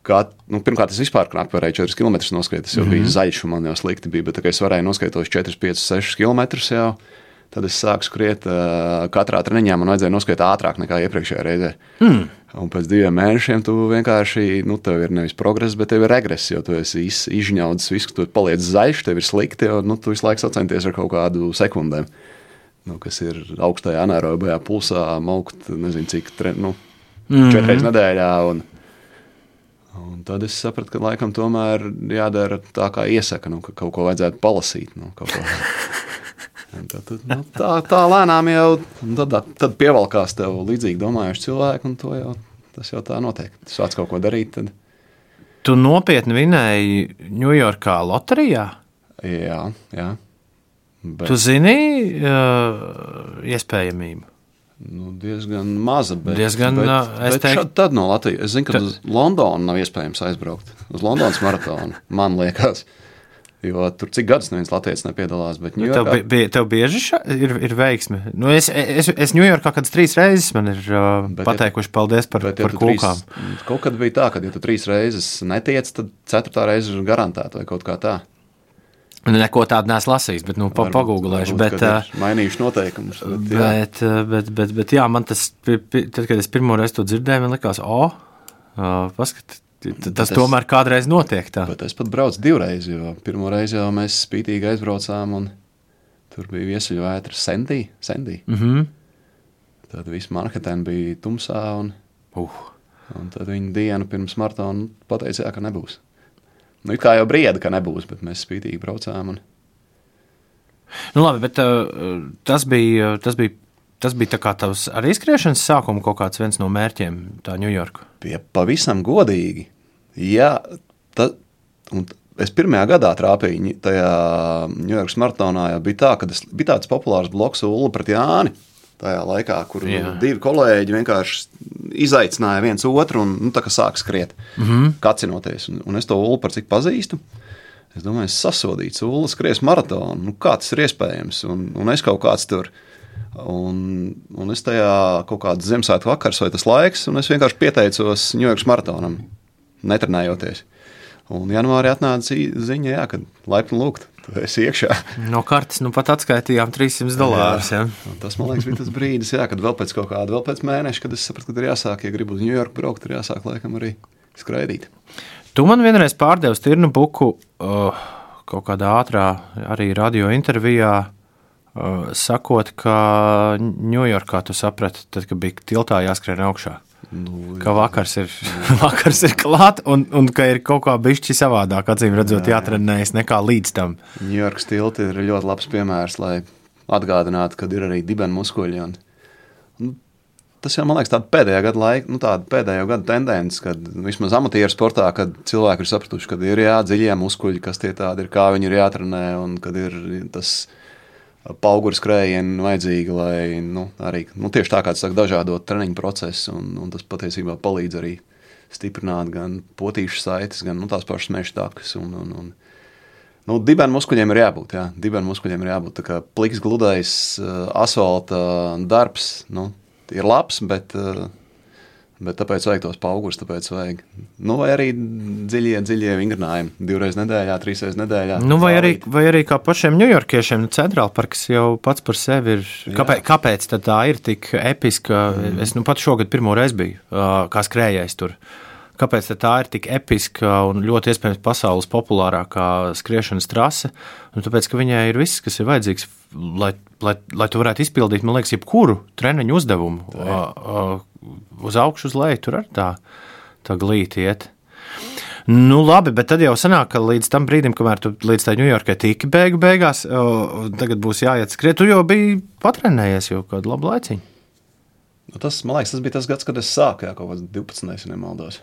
S3: Kā, nu, pirmkārt, es vispār knāpu varēju 4 km noskriet. Tas jau mm -hmm. bija zaļš, un man jau slikti bija. Bet, es varēju noskriet tos 4, 5, 6 km jau. Tad es sāku skriet. Katrā treniņā man vajadzēja noskriet ātrāk nekā iepriekšējā reizē. Mm. Un pēc diviem mēnešiem tu vienkārši, nu, tev ir nevis progress, bet tev ir regress. Jo tu esi iz, izžņaudzis visu, tu paliec zaļš, tev ir slikti, un nu, tu visu laiku sacenties ar kaut kādu sekundēm. Nu, kas ir augstajā anaerobijā pulsā, maukt, nezinu, cik tre, nu, mm -hmm. četras nedēļā. Un, un tad es sapratu, ka laikam tomēr jādara tā, kā iesaka, nu, ka kaut ko vajadzētu palasīt. Nu, kaut ko. (laughs) Tad, tad, nu, tā, tā lēnām jau tad, tad pievelkās tev līdzīgi domājuši cilvēki, un to jau, tas jau tā notiek. Tu sāc kaut ko darīt, tad
S2: Tu nopietni vinēji Ņujorkā loterijā?
S3: jā, jā. Bet,
S2: Tu zini uh, iespējamību.
S3: Nu, diezgan maza. Bet,
S2: Diezgan,
S3: bet,
S2: es
S3: bet
S2: teiktu-
S3: šad, tad no Latvijas. Es zinu, ka
S2: Tad-
S3: uz Londonu nav iespējams aizbraukt. Uz Londonas maratonu, man liekas. Jo tur cik gadus neviens latviečs nepiedalās. Bet
S2: Tev,
S3: Ņujorkā,
S2: bi- bija, tev bieži ša, ir, ir veiksme. Nu, es es, es Ņujorkā kādas trīs reizes man ir uh,
S3: Bet, ja
S2: pateikuši paldies par,
S3: bet, ja
S2: par
S3: tu trīs-
S2: kūkām.
S3: Kaut kad bija tā, ka, ja tu trīs reizes netiec, tad ceturtā reize ir garantēta vai kaut kā tā.
S2: Neko tādu neesmu lasījis, bet nu, pa,
S3: Varbūt-
S2: pagūglēšu.
S3: varbūt,
S2: Bet, uh,
S3: mainījuši noteikumus. Bet, jā.
S2: bet, uh, bet, bet, bet jā, man tas, tad, kad es pirmo reizi to dzirdēju, man likās, o, uh, paskat, t- tas
S3: es-
S2: tomēr kādreiz notiek tā.
S3: Bet es pat braucu divreiz, jo pirmo reizi jau mēs spītīgi aizbraucām, un tur bija viesuļvētra Sendī. Sendī.
S2: Mm -hmm.
S3: Tad viss Manhattan bija tumsā, un,
S2: uh.
S3: un tad viņi dienu pirms maratona pateica, jā, ka nebūs. Nu, kā jau brieda, ka nebūs, bet mēs spītīgi braucām. Un...
S2: Nu, labi, bet uh, tas bija, tas bija, tas bija tavs arī skriešanas sākuma kaut kāds viens no mērķiem, tā Ņujorka.
S3: Bija pavisam godīgi. Jā, ta, un es pirmajā gadā trāpīju tajā Ņujorkas maratonā. Bija tā, es, bija tāds populārs bloks Ulu pret Jāni. Tajā laikā, kur
S2: Jā.
S3: Divi kolēģi vienkārši izaicināja viens otru un nu, tā kā sāk skriet, mm. -hmm. kacinoties. Un, un es to Ulu par cik pazīstu. Es domāju, es sasodīts, Ulu skries maratonu. Nu, kā tas ir iespējams? Un, un es kaut kāds tur. Un, un es tajā kaut kādā Ziemassvētku vakars vai tas laiks, un es vienkārši pieteicos Ņujorkas maratonam, netrenējoties. Un janvārī atnāca zi- ziņa, jā, ka laipni lūgt, tu esi iekšā.
S2: No kartes nu pat atskaitījām 300 dolārus. Ja?
S3: Un Tas man liekas, bija tas brīdis, jā, kad vēl pēc kaut kāda, vēl pēc mēneša, kad es sapratu, ka ir jāsāk, ja gribu uz Ņujorku braukt, ir jāsāk laikam arī skraidīt.
S2: Tu man vienreiz pārdevi stirnu buku uh, kaut kādā ātrā arī radio intervijā. Uh, sakot, ka Ņujorkā tu saprati, tad, kad bija tiltā jāskrien augšā.
S3: Nu,
S2: Ka vakars ir, (laughs) vakars ir klāts un, un ka ir kaut kā bišķi savādāk, acīm redzot, jātrenējas nekā līdz tam.
S3: Ņujorkas tilti ir ļoti labs piemērs, lai atgādinātu, ka ir arī dibeni muskuļi. Un, nu, tas jau man liekas, tāda pēdējā gada laika, nu, tāda pēdējo gadu tendence, kad vismaz amatieru sportā, kad cilvēki ir sapratuši, ka ir jādziļie muskuļi, kas tie tādi ir, kā viņi ir jātrenē, un kad ir tas pauguru skrējieni vajadzīgi, lai nu, arī nu, tieši tā kā tas saka, dažādot treniņu procesu, un, un tas patiesībā palīdz arī stiprināt gan potīšu saites, gan nu, tās pašas meža takas. Un, un, un, Nu, dibenu muskuļiem ir jābūt. Jā. Dibenu muskuļiem ir jābūt. Tā kā pliks, gludais uh, asfalta darbs nu, ir labs, bet, uh, bet tāpēc vajag tos paugurus. Tāpēc vajag. Nu, vai arī dziļie, dziļie vingrinājumi. Divreiz nedēļā, trīsreiz nedēļā.
S2: Nu, vai, arī, vai arī kā pašiem ņujorkiešiem, nu, centrālparks jau pats par sevi ir. Kāpēc, kāpēc tad tā ir tik episka? Mm. Es nu pat šogad pirmo reizi biju uh, kā skrējējis tur. Kāpēc tā ir tik episka un ļoti iespējams pasaules populārākā skriešanas trase? Nu, tāpēc, ka viņai ir viss, kas ir vajadzīgs, lai, lai, lai tu varētu izpildīt, man liekas, jebkuru treniņu uzdevumu. Uh, uh, uz augšu, uz leju tur arī tā, tā glīti iet. Nu, labi, bet tad jau sanāk, ka līdz tam brīdim, kamēr tu līdz tai Ņujorkai tiki beigu beigās, o, tagad būs jāiet skriet. Tu jau biji patrenējies jau kādu labu laiciņu.
S3: Nu, tas, man liekas, tas bija tas gads, kad es sāku, jā, kaut kāds 12. ja nemaldos.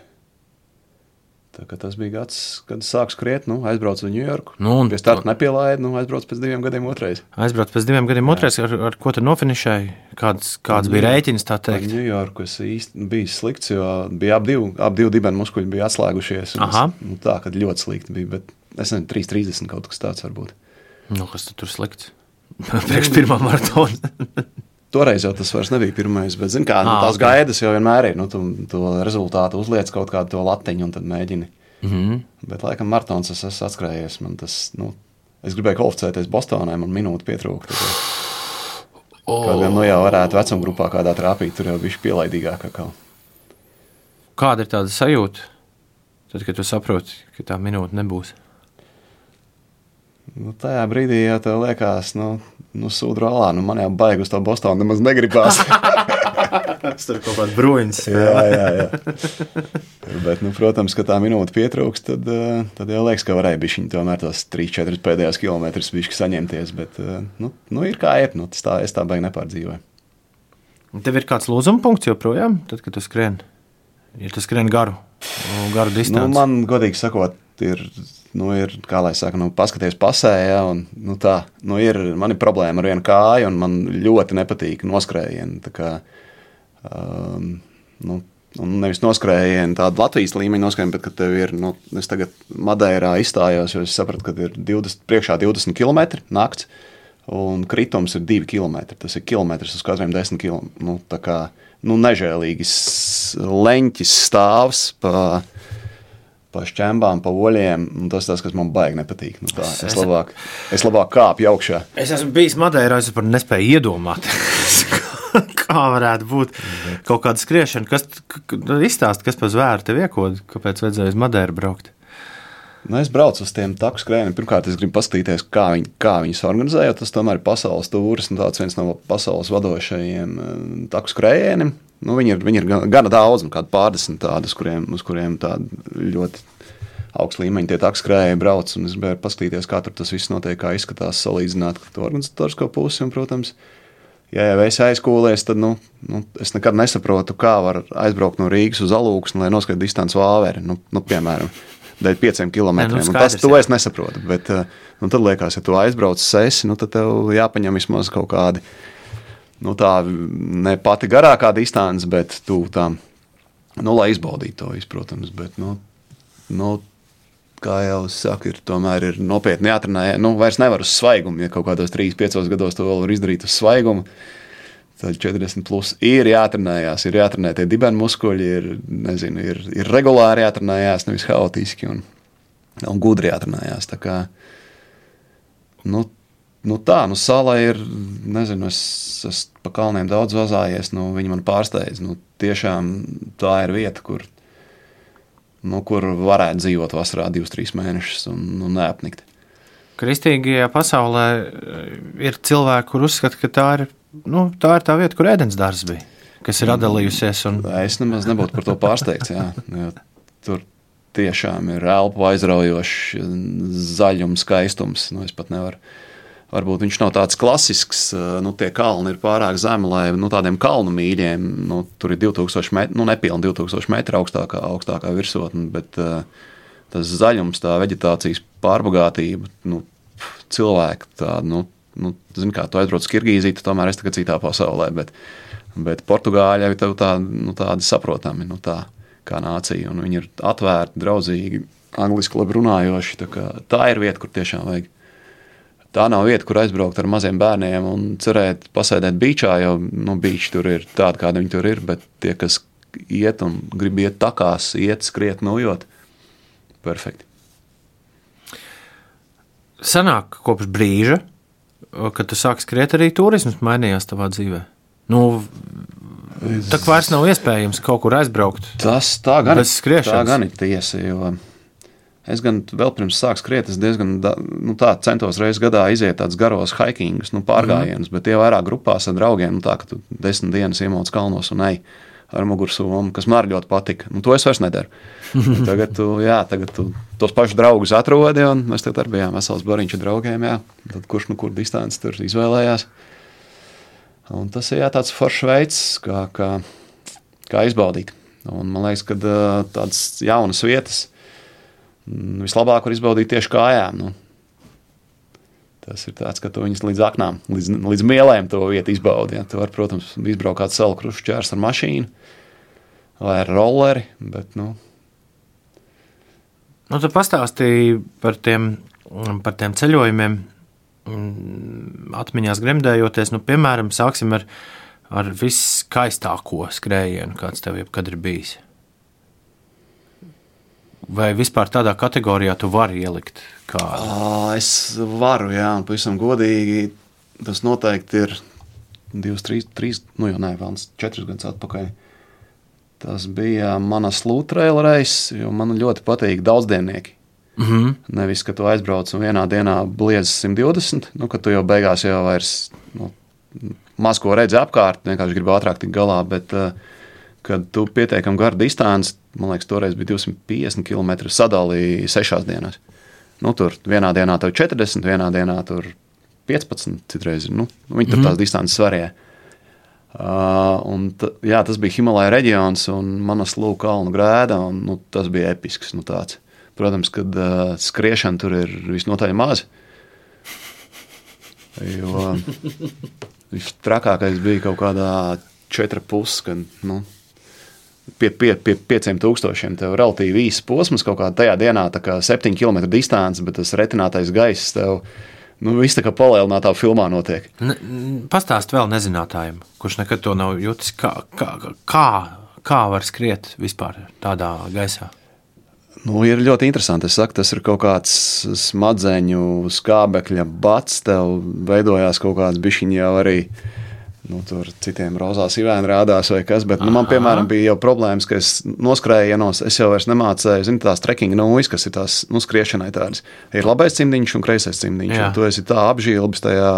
S3: Tas bija gads, kad sāku skriet, nu, aizbraucu uz Ņujorku.
S2: Nu, un
S3: Pie starta nepilaidu, nu, aizbraucu pēc diviem gadiem otrais.
S2: Aizbrauc pēc diviem gadiem, otrais, ar, ar ko tu nofinišēji? Kāds, kāds bija rēķins, tā teikt?
S3: Ņujorku es īsti biju slikts, jo bija ap divu, ap divu dibenu muskuļi bija atslēgušies.
S2: Aha.
S3: Es, nu, tā, kad ļoti slikti bija, bet es nezinu, 3,30 kaut kas tāds varbūt.
S2: Nu, kas tu tur slikts? (laughs) Priekš pirmā maratona. (laughs)
S3: Toreiz jau tas vairs nebija pirmais, bet zin, kā, nu,
S2: Ā,
S3: tās gaidas jau vienmēr ir. Nu, tu to rezultātu uzliec kaut kādu to latiņu un tad mēģini.
S2: mm -hmm.
S3: Bet, laikam, maratons es esmu atskrējies. Man Tas, nu, es gribēju kvalificēties Bostonā, man minūte pietrūka. Kaut gan nu, jau varētu vecuma grupā kādā trāpīt, tur jau bija pielaidīgāk. Kā.
S2: Kāda ir tāda sajūta? Tad, kad tu saproti, ka tā minūte nebūs.
S3: Nu, tajā brīdī jau tā liekas, nu, nu sūdru alā, nu, man jau baigi uz to Bostonu nemaz negribās. (laughs)
S2: Tas tur kaut kāds bruņs.
S3: jā, jā, jā. Bet, nu, protams, ka tā minūte pietrūks, tad, eh, tad jau liekas, ka varēja būt tomēr tos 3-4 pēdējos kilometrus bišķi saņemties. Bet, eh, nu, nu ir kā iet, nu, tas tā, es tā baigi nepārdzīvoju.
S2: Tev ir kāds lūzuma punkts joprojām, tad, kad tu skrieni? Ja tu skrieni garu, nu, garu
S3: Nu,
S2: distanci.
S3: man, godīgi sakot, ir nu, ir, kā lai saka, nu, paskaties pasē, ja, un, nu, tā, nu, ir, man ir problēma ar vienu kāju, un man ļoti nepatīk noskrējieni. Tā kā, um, nu, un nevis noskrējieni tādu Latvijas līmeņa noskrējienu, bet, kad tev ir, nu, es tagad Madeirā izstājos, jo es sapratu, ka ir 20, priekšā 20 km nakts, un kritums ir 2 km. Tas ir kilometrs uz katriem 10 km. Nu, tā kā, nu, nežēlīgs leņķis stāvs pa pa šķembām, pa oļiem. Tas tas, kas man baigi nepatīk. Nu tā, es, labāk, es labāk kāpju augšā.
S2: Es esmu bijis Madeirā, es pat nespēju iedomāties. (laughs) Kā varētu būt kaut kāda skriešana, kas izstāsta, kas par zvēru tev iekod, kāpēc vajadzēja uz Madeiru braukt?
S3: Nu, es braucu uz tiem taku skrējieniem. Pirmkārt, es gribu paskatīties, kā, viņi, kā viņus organizē. Tas tomēr ir pasaules tūris un tāds viens no pasaules vadošajiem eh, taku skrējieniem. Nu, viņi ir, viņi ir gana daudz, kādi pārdesmit tādi, uz kuriem, uz kuriem ļoti augsts līmeņa tie taku skrējēji brauc. Es gribēju paskatīties, kā tur tas viss notiek, kā izskatās, salīdzināt to organizatorisko pusi. Un, protams, ja jau esi aizkūlies, tad nu, nu, es nekad nesaprotu, kā var aizbraukt no Rīgas uz Alūksni, lai noskaidrotu distanci vāveri. Nu, nu, piemēram, dēļ pieciem kilometriem. Nu, skaidrs, tas to es nesaprotu. Bet, eh, nu, tad liekas, ja tu aizbrauc sesi, nu, tad tev jāpaņem vismaz kaut kādi. Nu, tā ne pati garākā distance, bet tu tā, nu, lai izbaudītu to visu, protams. Bet, nu, nu, kā jau saka, ir, tomēr ir nopietni jāatrenē. Nu, vairs nevar uz svaigumu, ja kaut kādos 3, 5 gados to vēl var izdarīt uz svaigumu. Tad 40 plus ir jāatrenējās, ir jāatrenē tie dibeni muskuļi, ir, nezinu, ir, ir regulāri jāatrenējās, nevis haotiski un, un gudri jāatrenējās. Tā kā, nu, nu tā, nu sala ir, nezinu, es esmu pa kalniem daudz vazājies, nu viņi man pārsteidz. Nu, tiešām tā ir vieta, kur, nu, kur varētu dzīvot vasarā divus, trīs mēnešus un nu, neapnikt.
S2: Kristīgajā pasaulē ir cilvēki, kur uzskata, ka tā ir nu, tā ir tā vieta, kur ēdienas dārsts bija, kas ir atdalījusies. Un...
S3: Es nemaz nebūtu par to pārsteigts. Jā, tur tiešām ir elpu aizraujošs zaļums, skaistums. Nu, es pat nevaru. Varbūt viņš nav tāds klasisks, nu, tie kalni ir pārāk zemi, lai nu, tādiem kalnu mīļiem, nu, tur ir 2000 metru, nu, nepilni 2000 metru augstākā, augstākā virsotne, bet uh, tas zaļums, tā vegetācijas pārbagātība, nu, cilvēki tādu, nu, nu, zini, kā tu aizbrauc uz Kirgīziju, tad tomēr es tagad citā pasaulē. Bet, bet Portugāļi jau ir tā, nu, tādi saprotami, nu, tā kā nācija. Viņi ir atvērti, draudzīgi, angliski labi runājoši. Tā, tā ir vieta, kur tiešām vajag. Tā nav vieta, kur aizbraukt ar maziem bērniem un cerēt, pasēdēt beigā, jo nu, beigās tur ir tāda, kāda viņi tur ir. Bet tie, kas iet un grib iet takās, iet, skriet, nojot, perfekti.
S2: Sanāk kopš brīža, kad tu sāki skriet, arī turisms mainījās tavā dzīvē? Nu, tā kā vairs nav iespējams kaut kur aizbraukt.
S3: Tas tā gan, tā gan ir tiesa. Es gan vēl pirms sāku skriet, es diezgan nu, tā, centos reizes gadā iziet tādus garos hikingus, nu, pārgājienus, mm. bet tie vairāk grupās ar draugiem. Nu, tā kā tu desmit dienas iemoc kalnos un ej ar mugursomu, kas man ļoti patika. Nu, to es vairs nedaru. tagad tu, (laughs) jā, tagad tu tos pašus draugus atrodi, un mēs tagad arī bijām vesels bariņš ar draugiem. Jā. Tad kurš nu kur distanci tur izvēlējās. Un tas ir jā, tāds foršs veids, kā, kā, kā izbaudīt. Un man liekas, ka tādas jaunas vietas vislabāk var izbaudīt tieši kājām. Nu, Tas ir tāds, ka tu viņus līdz aknām, līdz, līdz mielēm to vietu izbaudi. Ja. Tu vari, protams, izbraukt kādu salu krušu ķērs ar mašīnu vai ar rolleri, bet, nu.
S2: Nu, tu pastāstīji par tiem, par tiem ceļojumiem, mm, atmiņās gremdējoties. Nu, piemēram, sāksim ar, ar viskaistāko skrējienu, kāds tev jebkad ir bijis. Vai vispār tādā kategorijā tu vari ielikt kādu?
S3: Es varu, jā, un pavisam godīgi. Tas noteikti ir divas, trīs, trīs nu jau nē, vēl četras gadus atpakaļ. Tas bija manas lūtrēla reizes, jo man ļoti patīk daudzdiennieki. Mm -hmm. Nevis, ka tu aizbrauc un vienā dienā bliedz 120, nu, ka tu jau beigās jau vairs nu, maz ko redzi apkārt, vienkārši gribi ātrāk tikt galā. Bet, uh, kad tu pietiekami garu distanci, man liekas, toreiz bija 250 km sadalīja sešās dienās. Nu, tur vienā dienā tev 40, vienā dienā tur 15, citreiz nu, viņi tur mm -hmm. tās distances varēja. Uh, t, jā, tas bija Himalaya reģions un manas lūk, kalnu grēda. Un, nu, tas bija episks. Nu, tāds. Protams, kad uh, skriešana tur ir visnotaļ maza. Jo (laughs) Trakākais bija kaut kādā 4,5, kad nu, pie, pie, pie 5000 tev relatīvi īsts posms, kaut kādā tajā dienā, tā kā 7 km distance, bet tas retinātais gaiss tev. Nu, viss tā kā palielinātā filmā notiek.
S2: Pastāst vēl nezinātājiem, kurš nekad to nav jutis, kā, kā, kā, kā var skriet vispār tādā gaisā.
S3: Nu, ir ļoti interesanti. Es saku, tas ir kaut kāds smadzeņu skābekļa bats. Tev veidojās kaut kāds bišķiņš jau arī. Nu, tur citiem rozā sīvēna rādās, vai kas. Bet, nu, man, piemēram, bija jau problēmas, ka es noskrējienos. Es jau nemācīju, zinu, tās trekking nūjas, kas ir tās nu, skriešanai tādas. Ir labais cimdiņš un kreisais cimdiņš. Un tu esi tā apžīlbis tajā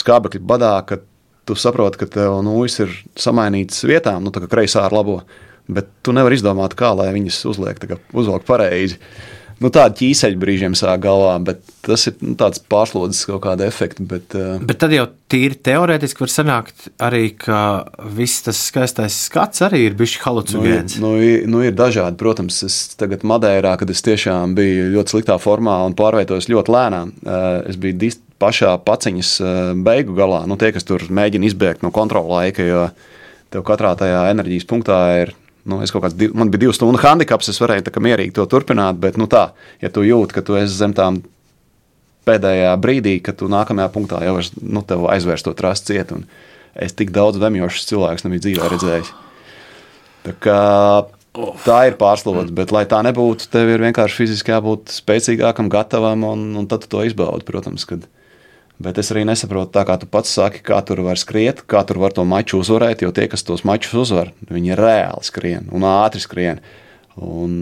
S3: skābekļa badā, ka tu saproti, ka tev nūjas ir samainītas vietām, nu, tā kā kreisā ar labo bet tu nevari izdomāt, kā lai viņas uzliek, uzvelk pareizi. Nu, tāda ķīseļa brīžiem sāk galvā, bet tas ir nu, tāds pārslodzes kaut kāda efekta. Bet, uh...
S2: bet tad jau tīri teorētiski var sanākt arī, ka viss tas skaistais skats arī ir bijis halucinogēns.
S3: Nu, nu, nu, ir dažādi, protams, es tagad Madeirā, kad es tiešām biju ļoti sliktā formā un pārvietojos ļoti lēnām. Uh, es biju pašā paciņas uh, beigu galā, nu, tie, kas tur mēģina izbēgt no kontrola laika, jo tev katrā tajā enerģijas punktā ir Nu, kāds, man bija divu stundu handikaps, es varēju tā, mierīgi to turpināt, bet, nu, tā, ja tu jūti, ka tu esi zem tām pēdējā brīdī, kad tu nākamajā punktā jau esi nu, aizvērst to trastu ciet, un es tik daudz vemjošus cilvēkus nebiju dzīvē redzējis. Tā, kā, tā ir pārslodze, bet, lai tā nebūtu, tev ir vienkārši fiziski jābūt spēcīgākam, gatavam, un, un tad tu to izbaudi, protams. Kad, Bet es arī nesaprotu, tā kā tu pats saki, kā tur var skriet, kā tur var to maču uzvarēt. Jo tie, kas tos mačus uzvar, viņi reāli skrien un ātri skrien. Un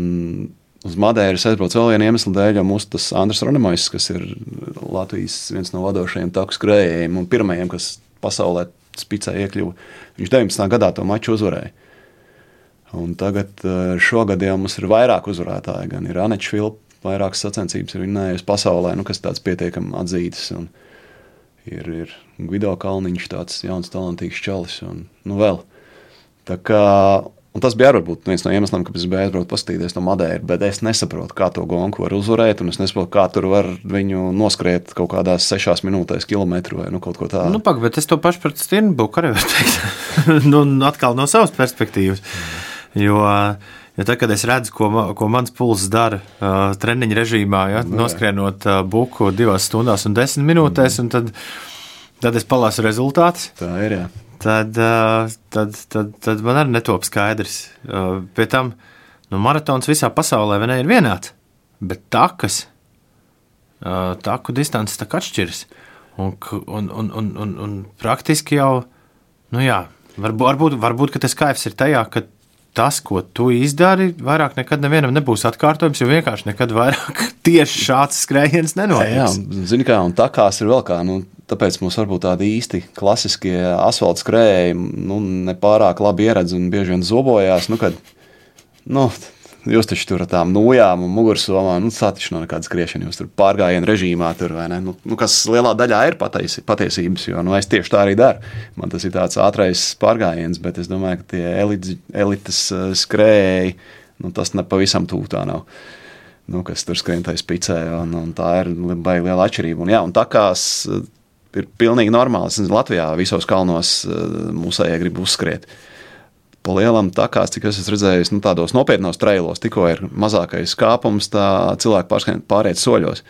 S3: uz Madeiras aizbraucu vēl vienu iemeslu dēļ, jo mūsu tas Andris Ronemais, kas ir Latvijas viens no vadošajiem taku skrējējiem un pirmajiem, kas pasaulē spicē iekļuva, viņš 19. gadā to maču uzvarēja. Un tagad eh, šogad jau mums ir vairāk uzvarētāji. Gan ir Anečs Filip, vairākas sacensības ir vinnējusi pasaulē, nu, kas tāds pietiekami atzītas. Un, ir, ir Gvido Kalniņš, tāds jauns, talantīgs čalis. Un, nu, vēl. Tā kā, un tas bija varbūt viens no iemesliem, kāpēc es biju aizbraukt paskatīties no Madeiras, bet es nesaprotu, kā to gonku var uzvarēt, un es nesaprotu, kā tur var viņu noskriet kaut kādās sešās minūtēs, kilometru vai nu, kaut ko tādu.
S2: Nu, pak, bet es to pašu par Stirnbuku arī varu teikt. (laughs) nu, atkal no savas perspektīvas. Jo, uh, Jo tad, kad es redzu, ko, ko mans pulss dara uh, treniņa režīmā, ja, nu noskrienot uh, buku divās stundās un desmit minūtēs, un tad, tad es palāsu rezultātus.
S3: Tā ir. Jā.
S2: Tad, uh, tad, tad, tad man arī netop skaidrs. Uh, pie tam nu, maratons visā pasaulē ne, ir vienāds, bet takas, uh, taku distances tā atšķiras. Un, un, un, un, un, un praktiski jau, nu jā, varbūt, varbūt, varbūt tas kaifs ir tajā, ka tas, ko tu izdari, vairāk nekad nevienam nebūs atkārtojums, jo vienkārši nekad vairāk (laughs) tieši šāds skrējiens nenotiks.
S3: Jā, jā zini, kā, un takās ir vēl kā. Nu, tāpēc mums varbūt tādi īsti klasiskie asfalta skrējēji nu, nepārāk labi ieredz un bieži vien zobojās. Nu, kad, nu, Jūs taču tur ar tām nojām un mugursomām, nu, tā taču nav nekāda skriešana. Jūs tur pārgājienu režīmā, tur, nu, nu, kas lielā daļā ir patiesi, patiesības, jo nu, es tieši tā arī daru. Man tas ir tāds ātrais pārgājiens, bet es domāju, ka tie elites, elites uh, skrējēji, nu, tas nepavisam tuvu tā nav. Nu, kas tur skrien tajā spicē, un, un tā ir baigta liela atšķirība. Un, jā, un tā kā ir pilnīgi normāli, es nezinu, Latvijā visos kalnos uh, mūsējie grib uzskriet. Uh, pa lielam takās, cik es esmu redzējis, nu, tādos nopietnos trailos, tikko ir mazākais kāpums, tā cilvēki pāriet soļos.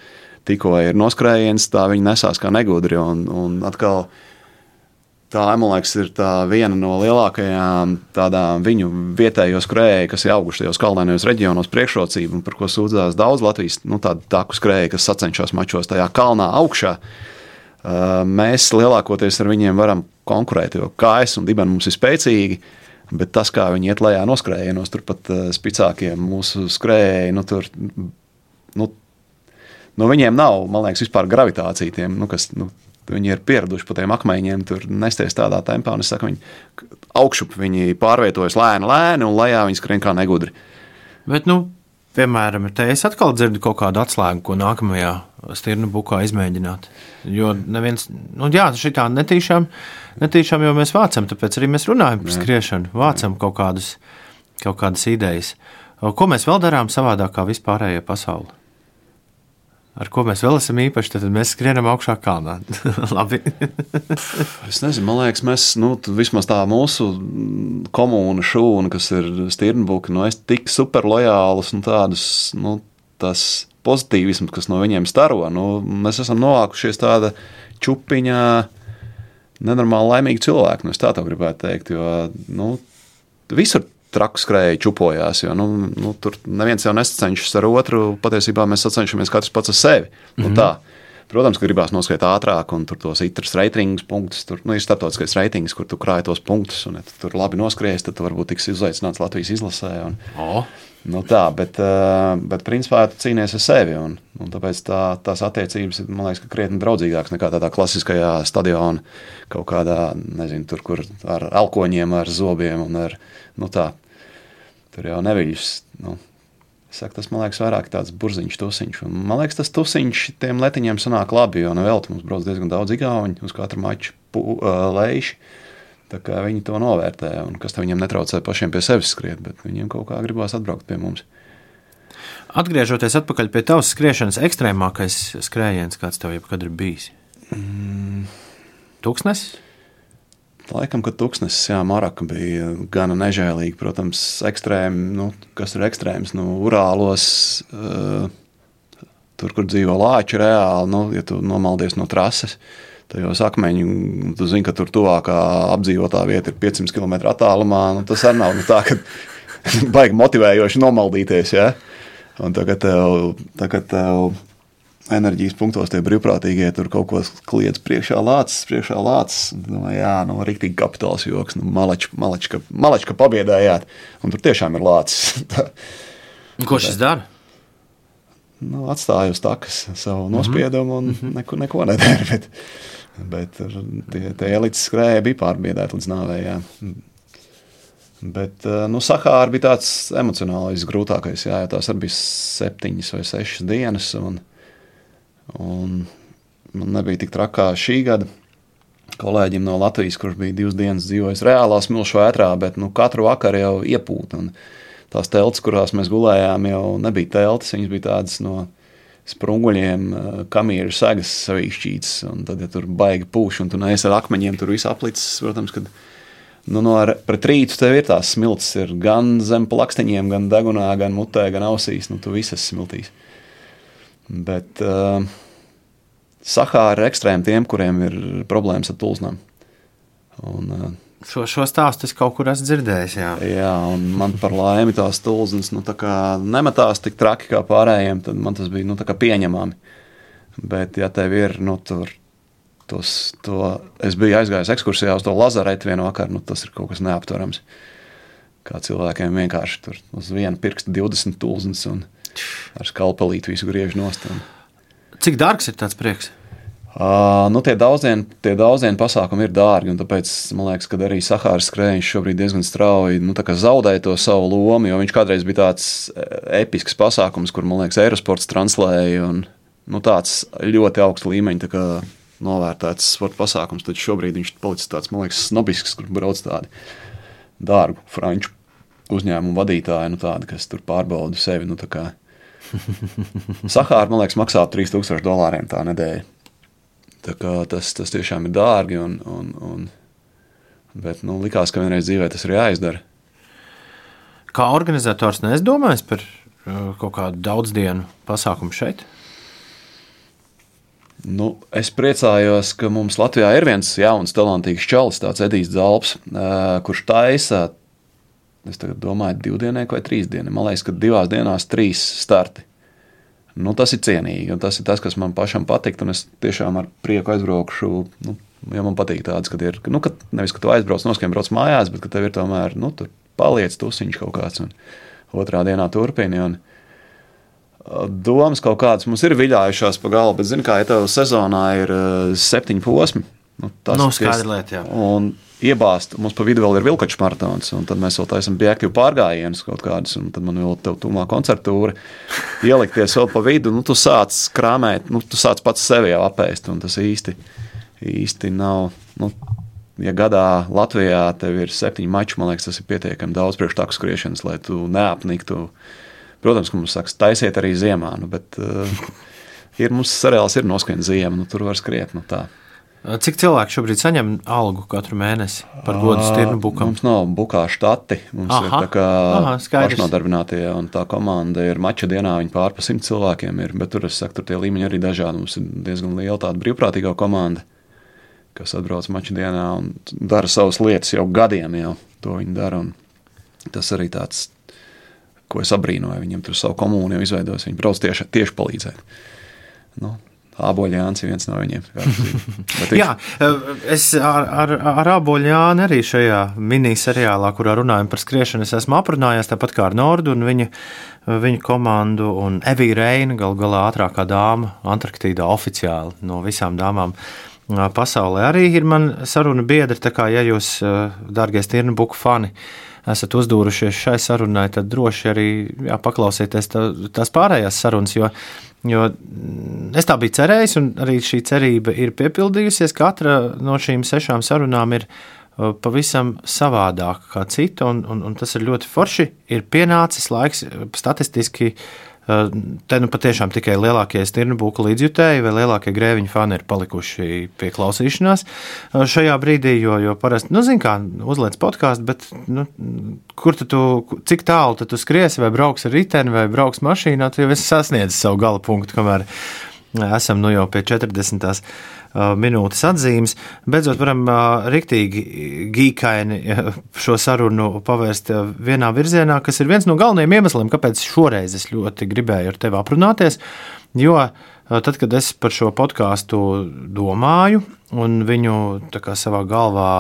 S3: Tikko ir noskrējiens, tā viņi nesās kā negudri. Un, un atkal tā emulēks ir tā viena no lielākajām tādām viņu vietējo skrējēju, kas ir auguši tajos kalnēnajos reģionos priekšrocību, un par ko sūdzās daudz Latvijas nu, tādu skrēju, kas sacenšas mačos tajā kalnā augšā. Mēs lielākoties ar viņiem varam konkurēt, jo kājas un dibeni mums ir spēcīgi. Bet tas, kā viņi iet lejā no skrējienos, turpat uh, spicākiem mūsu skrējēji, nu, tur, nu, nu, viņiem nav, man liekas, vispār gravitācija tiem, nu, kas, nu, viņi ir pieraduši pie tiem akmeņiem, tur nesties tādā tempā, es saku, viņi augšup viņi pārvietojas lēni, lēni, un lejā viņi skrien kā negudri.
S2: Bet, nu, piemēram, te es atkal dzirdu kaut kādu atslēgu, ko nākamajā stirnu bukā izmēģināt. Jo neviens, nu jā, šitā netīšām, netīšām jau mēs vācam, tāpēc arī mēs runājam par skriešanu, vācam kaut, kādus, kaut kādas idejas. Ko mēs vēl darām savādāk kā vispārējā pasaule? Ar ko mēs vēl esam īpaši, tad mēs skrienam augšā kalnā. (laughs)
S3: Es nezinu, man liekas, mēs, nu, vismaz tā mūsu komūna šūna, kas ir stirnbuki, nu, es tik super lojālus un tādus, nu, tas pozitīvisms, kas no viņiem staro, nu, mēs esam novākušies tāda čupiņā nenormāli laimīgi cilvēki, nu, es tā to gribētu teikt, jo, nu, visur traku skrēja čupojās. Jo, nu, nu, tur neviens jau nesacenšas ar otru. Patiesībā mēs sacenšamies katrs pats ar sevi. Mm -hmm. tā. Protams, ka gribās noskriet ātrāk, un tur tos itras reitingus, punktus. Tur nu, ir starptautiskais reitings, kur tu krāj tos punktus, un ja tu tur labi noskries, tad tu varbūt tiks uzaicināts Latvijas izlasē. Un,
S2: oh.
S3: Nu tā, bet, eh, bet principā tu cīnies ar sevi. Un, un tāpēc tā, tās attiecības ir liekas, krietni draudzīgākas nekā tādā klasiskajā stadionā, kaut kādā, nezinu, tur, kur ar alkoņiem, ar zobiem un ar nu tā. Tur jau neviļus. Nu, Saka, tas man liekas, vairāk tāds burziņš, tusiņš. Un, man liekas, tas tusiņš tiem letiņiem sanāk labi, jo nevelti mums brauc diezgan daudz igauņu uz katru maču uh, lejuši. Viņi to novērtē, un kas viņiem netraucē pašiem pie sevis skriet, bet viņiem kaut kā gribās atbraukt pie mums.
S2: Atgriežoties atpakaļ pie tavas skriešanas, ekstrēmākais skrējiens, kāds tev jebkad ir bijis? Mm. Tūkstnesis?
S3: Laikam, ka tūkstnesis, jā, Maraka bija gana nežēlīga. Protams, ekstrēmi, nu, kas ir ekstrēms, nu, Urālos, uh, tur, kur dzīvo lāči reāli, nu, ja tu nomaldies no trases, tajos akmeņu, tu zini, ka tur tuvākā apdzīvotā vieta ir 500 km attālumā, nu, tas arī nav nu, tā, ka (laughs) baigi motivējoši nomaldīties, ja? Un tagad tev, tagad tev enerģijas punktos tie brīvprātīgie tur kaut ko kliedz priekšā lācis, priekšā lācis. Nu, jā, nu, rīktīgi kapitāls joks, nu, malačka, malačka, pabiedējāt, un tur tiešām ir lācis. (laughs)
S2: Ko šis dara?
S3: Nu, atstāju uz takas savu mhm. nospiedumu un mm -hmm. neko, neko nedara. (laughs) Bet, bet tie, tie elites skrēja bija pārbiedēti līdz nāvējai. Bet nu, Sahāra bija tāds emocionālais grūtākais. Jā, tās arī bija septiņas vai sešas dienas. Un, Un man nebija tik trakā šī gada. Kolēģim no Latvijas, kurš bija divas dienas dzīvojis reālā smilšu vētrā, bet nu, katru vakaru jau iepūta. Tās telts, kurās mēs gulējām, jau nebija teltis. Viņas bija tādas no sprunguļiem, eh, kamieru segas savīšķītas. Tad, ja tur baigi pūš un tu neesi ar akmeņiem, tur viss aplicis. Protams, kad nu, no ar, pret rītu tev ir tās smilts, ir gan zem plaksteņiem, gan degunā, gan mutē, gan ausīs. Nu, tu visas smiltīs. Bet uh, Sahāra ir ekstrēmi tiem, kuriem ir problēmas ar tulznām. Un, uh,
S2: Šo, šo stāstu es kaut kur esmu dzirdējis. Jā,
S3: jā un man par laimi tās tulznes nu, tā nemetās tik traki kā pārējiem, tad man tas bija nu, pieņemami. Bet, ja tev ir nu, tur, tos, to, es biju aizgājis ekskursijā uz to lazaretu vienu vakaru, nu, tas ir kaut kas neaptverams. Kā cilvēkiem vienkārši tur uz vienu pirkstu 20 tulznes un ar skalpelīti visu griež nost.
S2: Cik dārgs ir tāds prieks?
S3: Uh, nu, tie daudzdienu, tie daudzdienu pasākumi ir dārgi, un tāpēc man liekas, ka arī Sahāras skrējiens šobrīd diezgan strauji nu, zaudēja to savu lomu, jo viņš kādreiz bija tāds episks pasākums, kur, man liekas, Aerosports translēja, un nu, tāds ļoti augsts līmeņa tā novērtēts sporta pasākums, tad šobrīd viņš palicis tāds, man liekas, snobisks, kur brauc tādi dārgu franču uzņēmumu vadītāji, nu, tādi, kas tur pārbauda sevi. Nu, (laughs) Sahāra, man liekas, maksā 3000 dolāriem tā nedēļa. Tā tas, tas tiešām ir dārgi. Un, un, un, bet nu, likās, ka vienreiz dzīvē tas ir jāizdara.
S2: Kā organizators nedomājis par uh, kaut kādu daudzdienu pasākumu šeit?
S3: Nu, es priecājos, ka mums Latvijā ir viens jauns, talantīgs čalis, tāds Edijs Zalps, uh, kurš taisa Es domāju, divdienē vai trīsdienā. Man liekas, ka divās dienās trīs starti. Nu, tas ir cienīgi, un tas ir tas, kas man pašam patīk. Es tiešām ar prieku aizbraukšu. Nu, ja man patīk tāds, ka ir nu, ka nevis, ka tu aizbrauc no skiem, brauc mājās, bet ka tev ir tomēr nu, tur paliec tusiņš kaut kāds, un otrā dienā turpini. Un, Domas kaut kādas mums ir viļājušās pa galvu, bet, zini, kā ja tev sezonā ir uh, septiņi posmi.
S2: Nu, tas ir no, skaidrs,
S3: iebāzt. Mums pa vidu vēl ir vilkačs maratons, un tad mēs vēl taisām objektīvu pārgājienus kaut kādus, un tad man vēl te tuvumā koncertūra (laughs) ielikties vēl pa vidu. Nu, tu sāc krāmēt, nu, tu sāc pats sevi jau apēst, un tas īsti, īsti nav. Nu, ja gadā Latvijā tev ir septiņi mači, man liekas, tas ir pietiekami daudz priekš taku skriešanas, lai tu neapniktu. Protams, ka mums saka, taisiet arī ziemā, nu, bet uh, (laughs) ir, mums sarēls ir noskrienta ziema, nu, tur var skriet. Nu, tā.
S2: Cik cilvēki šobrīd saņem algu katru mēnesi par godu stirnu bukam?
S3: Mums nav bukā štati. Mums Aha. ir tā kā
S2: Aha,
S3: pašnodarbinātie, un tā komanda ir mača dienā, viņi pār pa simt cilvēkiem ir, bet tur, es saku, tur tie līmeņi arī dažādi. Mums ir diezgan liela tāda brīvprātīgā komanda, kas atbrauc mača dienā un dara savas lietas jau gadiem jau. To viņi dara, un tas arī tāds, ko es abrīnoju. Viņiem tur savu komūnu jau izveidos, viņi brauc tieši, tieši palīdzēt. Nu, Āboļa Jānis ir viens no viņiem. (laughs)
S2: Jā, es ar, ar, ar Āboļa Jāni arī šajā miniseriālā, kurā runājam par skriešanu, es esmu aprunājies tāpat kā ar Nordu un viņa, viņa komandu un Eviju Reinu, gal galā ātrākā dāma Antarktīdā oficiāli no visām dāmām. Pasaulē arī ir man saruna biedri, tā kā ja jūs, dārgie stirnu buku fani, esat uzdūrušies šai sarunai, tad droši arī jā, paklausieties tā, tās pārējās sarunas, jo Jo mm, es tā biju cerējis, un arī šī cerība ir piepildījusies. Katra no šīm sešām sarunām ir uh, pavisam savādāka kā cita, un, un, un tas ir ļoti forši. Ir pienācis laiks uh, statistiski Eh, te nu patiešām tikai lielākie stirnu būku līdzjutēji vai lielākie grēviņu fani ir palikuši pie klausīšanās eh, šajā brīdī, jo, jo parasti, nu, zini, kā uzliec podkāstu, bet nu, kur tu, cik tālu tu skriesi, vai brauks ar riteni, vai brauks mašīnā, tu jau esi sasniedzis savu gala punktu, kamēr esam nu jau pie 40 minūtes atzīmes. Beidzot, varam riktīgi gīkaini šo sarunu pavērst vienā virzienā, kas ir viens no galvenajiem iemesliem, kāpēc šoreiz es ļoti gribēju ar tevi aprunāties. Jo tad, kad es par šo podkāstu domāju un viņu savā galvā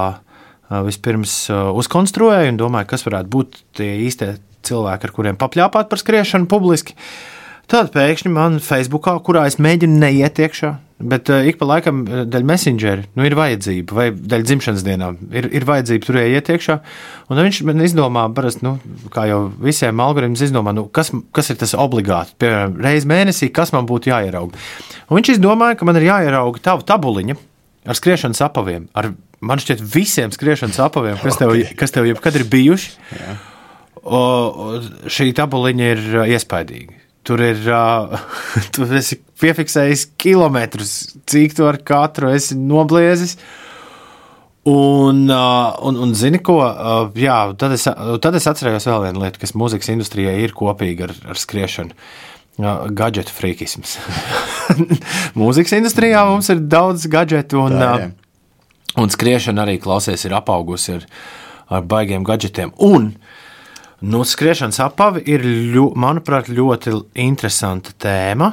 S2: vispirms uzkonstruēju un domāju, kas varētu būt tie īstie cilvēki, ar kuriem papļāpāt par skriešanu publiski. Tad pēkšņi man Facebookā, kurā es mēģinu neiet iekšā, Bet uh, ik pa laikam, eh, dēļ messengera, nu, ir vajadzība, vai dēļ dzimšanas dienām, ir, ir vajadzība tur iet iekšā. Un viņš man izdomā, parasti, nu, kā jau visiem algoritmiem, izdomā, nu, kas, kas ir tas obligāti. Piemēram, reizes mēnesī, kas man būtu jāierauga. Un viņš izdomāja, ka man ir jāierauga tava tabuliņa ar skriešanas apaviem. Ar, man šķiet, visiem skriešanas apaviem, kas tev, kas tev jebkad ir bijuši. Jā. O, šī tabuliņa ir eh, iespaidīga. Tur ir, uh, (laughs) tu esi piefiksējis kilometrus, cik tu ar katru esi nobliezis. Un, uh, un, un zini, ko? Uh, jā, tad, es, tad es atcerējos vēl vienu lietu, kas mūzikas industrijai ir kopīga ar, ar skriešanu. Uh, gadgetu frīkisms. (laughs) mūzikas industrijā mums ir daudz gadgetu, un, Tā, un skriešana arī klausies, ir apaugusi ar, ar baigiem gadgetiem. Un uh, Nu, skriešanas apavi ir, ļu, manuprāt, ļoti interesanta tēma,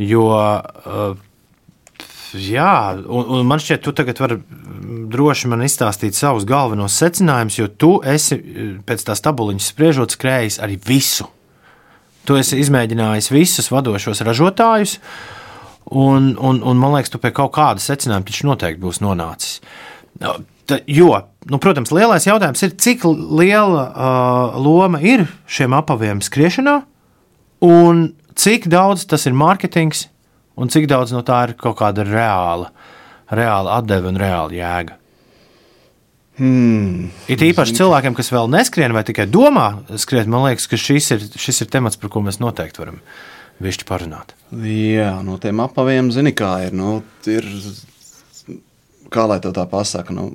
S2: jo, uh, jā, un, un man šķiet, tu tagad vari droši man izstāstīt savus galvenos secinājumus, jo tu esi pēc tās tabuliņas spriežot skrējis arī visu. Tu esi izmēģinājis visus vadošos ražotājus, un, un, un man liekas, tu pie kaut kāda secinājuma taču noteikti būs nonācis. Jo, nu, protams, lielais jautājums ir, cik liela uh, loma ir šiem apaviem skriešanā, un cik daudz tas ir mārketings, un cik daudz no tā ir kaut kāda reāla, reāla atdeve un reāla jēga.
S3: Hmm.
S2: Ir īpaši cilvēkiem, kas vēl neskrien vai tikai domā skriet, man liekas, ka šis ir, šis ir temats, par ko mēs noteikti varam višķi parunāt.
S3: Jā, no tiem apaviem zini, kā ir. Nu, ir kā lai to tā pasaka, nu,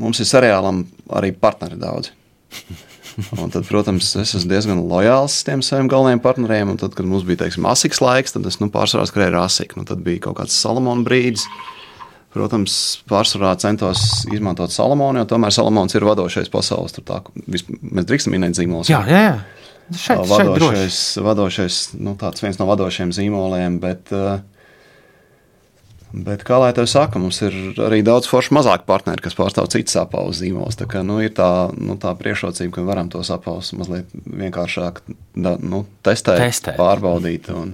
S3: mums ir seriālam arī partneri daudz. Un tad, protams, es esmu diezgan lojāls tiem saviem galvenajiem partneriem. Un tad, kad mums bija teiksim, asiks laiks, tad es nu, pārsvarā skrēju ar asiku. Nu, tad bija kaut kāds Salamona brīdis. Protams, pārsvarā centos izmantot Salamonu, jo tomēr Salamons ir vadošais pasaules. Tā, mēs drīkstam minēt zīmolus.
S2: Jā, jā, jā. Šeit,
S3: vadošais, šeit vadošais nu, viens no vadošajiem zīmoliem. Bet, uh, Bet, kā lai te saka, mums ir arī daudz foršu mazāk partneri, kas pārstāv citas apelsīnu zīmolus. Tā, kā, nu, ir tā, nu, tā priekšrocība, ka varam tos apelsīnus mazliet vienkāršāk da, nu, testēt, testēt, pārbaudīt. Un,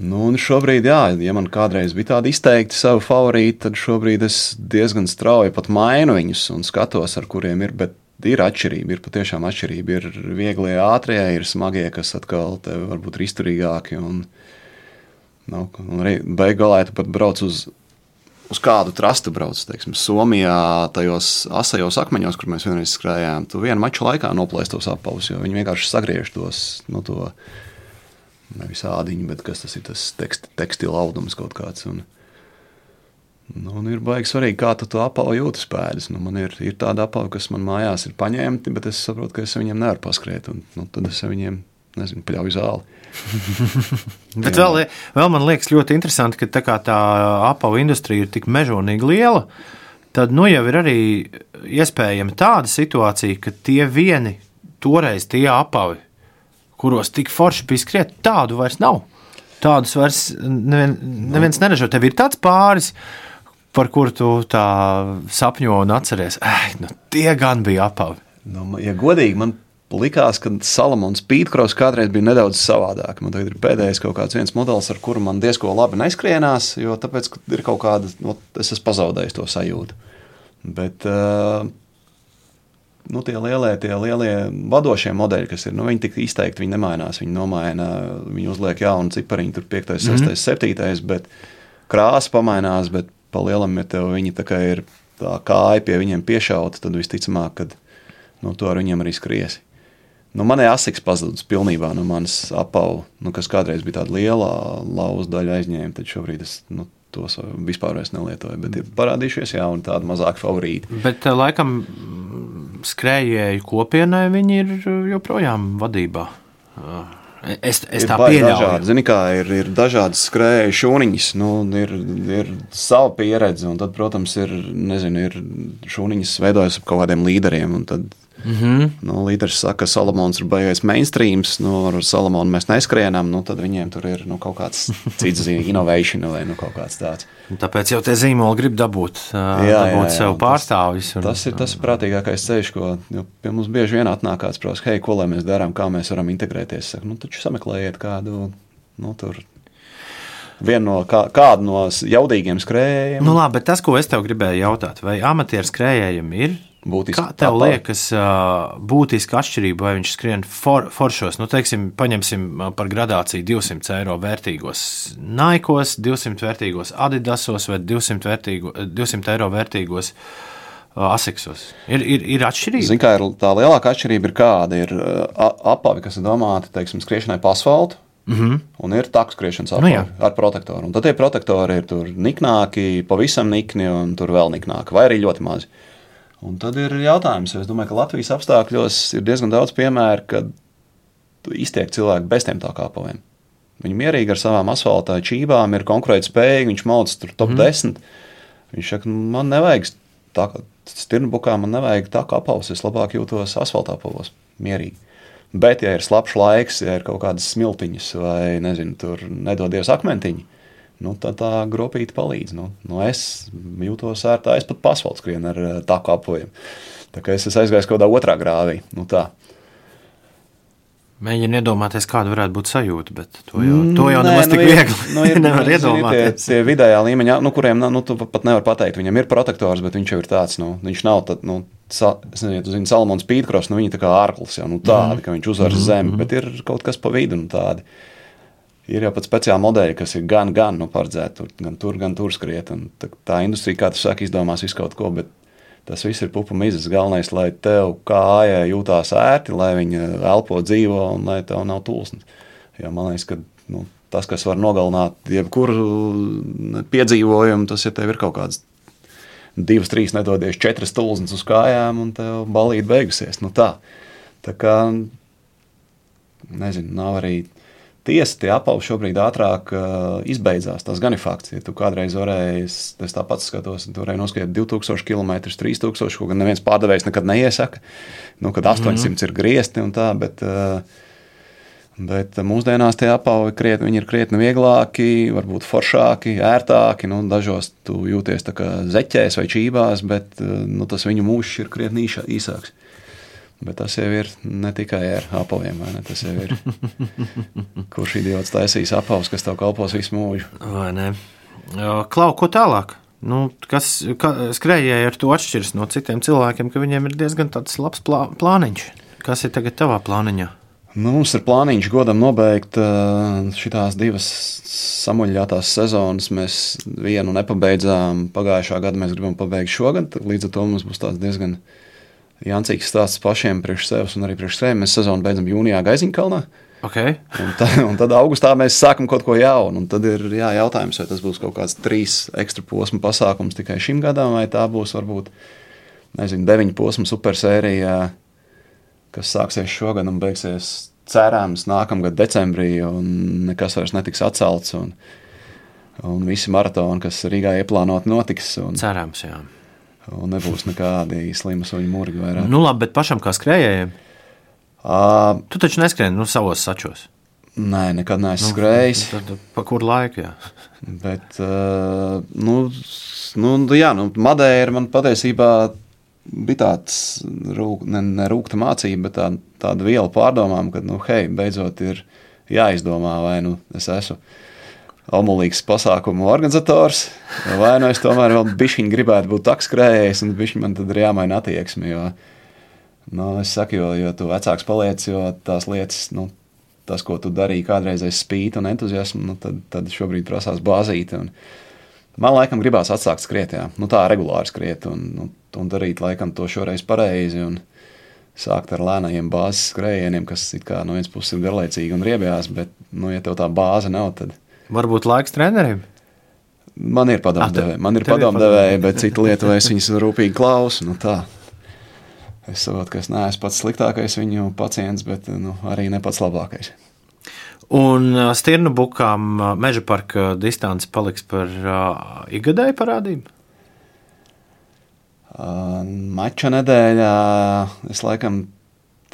S3: nu, un šobrīd, jā, ja man kādreiz bija tāda izteikti savu favorītu, tad šobrīd es diezgan strauji pat mainu viņus un skatos, ar kuriem ir. Bet ir atšķirība, ir patiešām atšķirība. Ir vieglie, ātrie, ir smagie, kas atkal varbūt ir izturīgāki. Un, Nav, un arī beigās, tu pat brauc uz uz kādu trastu brauc. Teiksim, Somijā, tajos asajos akmeņos, kur mēs vienreiz skrējām, tu vienu maču laikā noplēst tos apavus, jo viņi vienkārši sagriež tos no to nevis ādiņu, bet kas tas ir tas tekst, tekstila audums kaut kāds. Un, Nu, un ir baigi svarīgi, kā tu to apavu jūtas pēdas. Nu, man ir, ir tāda apava, kas man mājās ir paņemti, bet es saprotu, ka es viņiem nevaru paskriet. Un, nu, tad es viņiem nezinu, pļauju zāli. (laughs)
S2: Bet vēl, vēl man liekas ļoti interesanti, ka tā, tā apavu industrija ir tik mežonīgi liela, tad nu jau ir arī iespējama tāda situācija, ka tie vieni toreiz tie apavi, kuros tik forši bija skriet, tādu vairs nav. Tādus vairs nevien, neviens neražo. Tev ir tāds pāris, par kuru tu tā sapņo un atceries. Eh, nu, tie gan bija apavi.
S3: Nu, ja godīgi, man likās, ka Salamons Pītkros kādreiz bija nedaudz savādāk. Man tagad ir pēdējais kaut kāds viens modelis, ar kuru man diezko labi neskrienās, jo tāpēc ir kaut kāda, no, es esmu pazaudējis to sajūtu. Bet uh, nu, tie lielie, tie lielie vadošie modeļi, kas ir, nu, viņi tik izteikti, viņi nemainās, viņi nomaina, viņi uzliek jaunu cipariņu, tur 5, 6, mm -hmm. 7, bet krāsa pamainās, bet pa lielam, ja tev viņi tā kā ir tā kāja pie viņiem piešauta, tad visticamāk, ka nu, tu ar viņiem arī skriesi. Nu, manai asiks pazudus pilnībā no manas apavu, nu, kas kādreiz bija tāda liela lauza daļa aizņēma, tad šobrīd es nu, tos vispār nelietoju. Bet ir parādījušies jauni tādi mazāki favorīti.
S2: Bet eh, laikam skrējēju kopienai viņi ir joprojām vadībā. Es, es tā pieņēmu.
S3: Zini, kā ir, ir dažādas skrēju šūniņas, nu, ir, ir sava pieredze, un tad, protams, ir, nezinu, ir šūniņas veidojas ap kaut kādiem līderiem, tad Mm -hmm. nu, līderis saka, ka Salamons ir baigais mainstreams, nu, ar Salamonu mēs neskrienam, nu, tad viņiem tur ir nu, kaut kāds cits innovation vai nu, kaut kāds tāds.
S2: Tāpēc jau tie zīmoli grib dabūt, jā, dabūt jā, jā, sev pārstāvis.
S3: Un, tas ir tas prātīgākais ceļš, ko pie mums bieži vien atnāk kāds prasa, hei, ko lai mēs darām, kā mēs varam integrēties. Saka, nu, taču sameklējiet kādu, nu, tur vienu no, kā, kādu no jaudīgiem skrējējiem.
S2: Nu, labi, bet tas, ko es tev gribēju jautāt, vai amatieru skrējējiem ir būtiski. Kā tev liekas, būtiska atšķirība, vai viņš skrien for, foršos, nu, teiksim, paņemsim par gradāciju 200 eiro vērtīgos Naikos, 200 vērtīgos Adidasos vai 200, vērtīgo, 200 eiro vērtīgos Aseksos. Ir, ir, ir atšķirība.
S3: Zin, kā ir tā lielākā atšķirība ir kāda ir apavi, kas ir domāti, teiksim, skriešanai pa asfaltu. Mm -hmm. Un ir tā skriešanas apavi nu, ar protektoru. Un tad tie protektori ir tur niknāki, pavisam nikni un tur vēl niknāki, vai arī ļoti mazi. Uh, Un tad ir jautājums, es domāju, ka Latvijas apstākļos ir diezgan daudz piemēru, kad iztiek cilvēki bez tiem tā kāpaviem. Viņi mierīgi ar savām asfaltā čībām ir konkurētspējīgi, viņš mauc tur top mm. 10. Viņš saka, nu, man nevajag tā kā stirnbukā, man nevajag tā kā apavs, es labāk jūtos asfaltā apavos, mierīgi. Bet, ja ir slapjš laiks, ja ir kaut kādas smiltiņas vai, nezinu, tur nedodies akmentiņi, nu, tad tā gropīte palīdz. Nu, nu es jūtos ērtā, es pat pasvaldu skrienu ar eh, tā kā apojumu. Tā kā es aizgāju kaut kādā otrā grāvī. Nu, tā.
S2: Mēģinu iedomāties, kāda varētu būt sajūta, bet to jau, to jau Nē, nemaz nu, tik viegli nu, ir, (laughs) nevar iedomāties.
S3: Tie, tie vidējā līmeņa, nu, kuriem nu, tu pat nevar pateikt, viņam ir protektors, bet viņš jau ir tāds, nu, viņš nav tad, nu, es nezinu, zini, Salmons Pītkros, nu, viņi tā kā ārklis jau, nu, tādi, mm. ka viņš uzvar mm zemi, bet ir kaut kas pa vidu, nu, tādi. Ir jau pat speciāli modeļi, kas ir gan, gan nu, paredzēti tur, gan tur, gan tur skriet. Tā, tā industrija, kā tu saki, izdomās visu kaut ko, bet tas viss ir pupa mizas. Galvenais, lai tev kājai jūtās ērti, lai viņa elpo dzīvo un lai tev nav tulsnes. Ja, man liekas, ka nu, tas, kas var nogalināt jebkuru piedzīvojumu, tas, ja ir kaut kāds divas, trīs, nedodies četras tulznes uz kājām, un tev balīti beigusies. Nu, tā. tā kā, nezinu, nav arī tiesa, tie apavi šobrīd ātrāk uh, izbeidzās. Tas gan ir fakts. Ja tu kādreiz varēji, es, tāpat skatos, tu varēji noskriet 2000 km, 3000, ko gan neviens pārdevējs nekad neiesaka. Nu, kad 800 mm -hmm. ir griezti un tā, bet, uh, bet mūsdienās tie apavi krietni, ir krietni vieglāki, varbūt foršāki, ērtāki. Nu, dažos tu jūties kā zeķēs vai čībās, bet uh, nu, tas viņu mūžs ir krietni īsāks. Bet tas jau ir ne tikai ar apaviem, vai ne? Tas jau ir. Kurš idiots taisīs apavus, kas tev kalpos visu mūžu?
S2: Vai ne? Klau, ko tālāk? Nu, kas skrejēji ar to atšķiras no citiem cilvēkiem, ka viņiem ir diezgan labs plā, plāniņš. Kas ir tagad tavā plāniņā?
S3: Nu, mums ir plāniņš godam nobeigt šīs divas samuļļātās sezonas. Mēs vienu nepabeidzām pagājušā gada, mēs gribam pabeigt šogad. Līdz ar to mums būs tāds diezgan jancīgs stāsts pašiem priekš sevis un arī priekš sevis. Mēs sezonu beidzam jūnijā Gaiziņkalnā.
S2: Okay.
S3: Un, tad, un tad augustā mēs sākam kaut ko jaunu. Tad ir jā, jautājums, vai tas būs kaut kāds trīs ekstra posmu pasākums tikai šim gadam, vai tā būs varbūt nezinu, deviņu posmu supersērija, kas sāksies šogad un beigsies cerams nākamgad decembrī, un nekas vairs netiks atcelts. Un, un visi maratoni, kas Rīgā ieplānoti, notiks. Un,
S2: cerams, jā.
S3: Un nebūs nekādi slimi suņu murgi vairāk.
S2: Nu, labi, bet pašam kā skrējējiem Uh, tu taču neskrēji nu, savos sačos.
S3: Nē, nekad neesmu nu, skrējis.
S2: Tad, pa kur laiku? Jā. (laughs)
S3: Bet, uh, nu, nu, jā, nu, Madeira man patiesībā bija tāds rūk, ne, ne rūkta mācība, bet tā, tāda viela pārdomām, ka, nu, hei, beidzot ir jāizdomā, vai nu es esmu omulīgs pasākumu organizators, vai nu es tomēr vēl bišķiņi gribētu būt takskrējējs, un bišķiņi man tad ir jāmaina attieksmi, jo Nu, es saku, jo, jo tu vecāks paliec, jo tās lietas, nu, tas, ko tu darīji kādreiz aiz spīti un entuziasmu, nu, tad, tad šobrīd prasās bāzīt. Un man laikam gribās atsākt skriet, jā. Nu, tā regulāri skriet un, un, nu, un darīt laikam to šoreiz pareizi. Un, Sākt ar lēniem bāzes skrējieniem, kas no vienas puses ir garlaicīgi un riebjās, bet, nu, ja tev tā bāze nav, tad.
S2: Varbūt laiks trenerim?
S3: Man ir padomdevēji, man ir padomdevēji, bet citu lietu es viņus rūpīgi klausu. Nu, tā. Es saprotu, ka es neesmu pats sliktākais viņu pacients, bet nu, arī ne pats labākais.
S2: Un stirnu bukām meža parka distance paliks par uh, ikgadēju parādību?
S3: Uh, mača nedēļā es laikam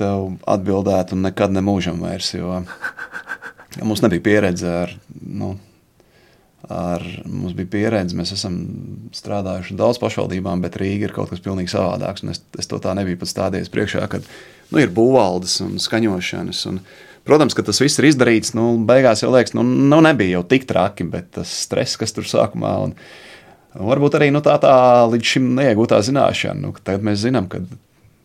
S3: tev atbildētu, nekad nemūžam vairs, jo (laughs) mums nebija pieredze ar nu, ar, mums bija pieredze, mēs esam strādājuši daudz pašvaldībām, bet Rīga ir kaut kas pilnīgi savādāks. Es, es to tā nebiju pat stādījies priekšā, kad nu, ir būvvaldes un skaņošanas. Un, protams, ka tas viss ir izdarīts. Nu, beigās jau liekas, nu, nu nebija jau tik traki, bet tas stress, kas tur sākumā. Un, Varbūt arī nu, tā, tā līdz šim neiegūtā zināšana. Nu, tagad mēs zinām, ka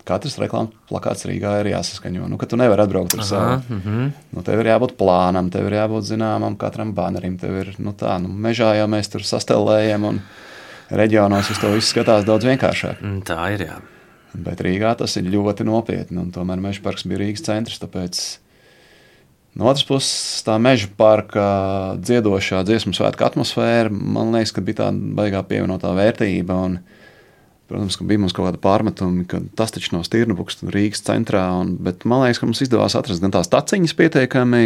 S3: katrs reklāmas plakāts Rīgā ir jāsaskaņo. Nu, tu nevari atbraukt ar savu. Uh mhm. -huh. nu, tev ir jābūt plānam, tev ir jābūt zināmam katram banerim. Tev ir nu, tā, nu, mežā jau mēs tur sastelējam, un reģionos uz to viss skatās daudz vienkāršāk.
S2: Mm, tā ir. Jā.
S3: Bet Rīgā tas ir ļoti nopietni, un tomēr meža parks bija Rīgas centrs. Tāpēc no otras puses, tā meža parka dziedošā dziesmu svētku atmosfēra man liekas, ka bija tāda baigā pievienotā vērtība. Un, Protams, ka bija mums kaut kāda pārmetuma, ka tas taču nav Stirnbuks, Rīgas centrā. Un, bet man liekas, ka mums izdevās atrast gan tās taciņas pietiekami.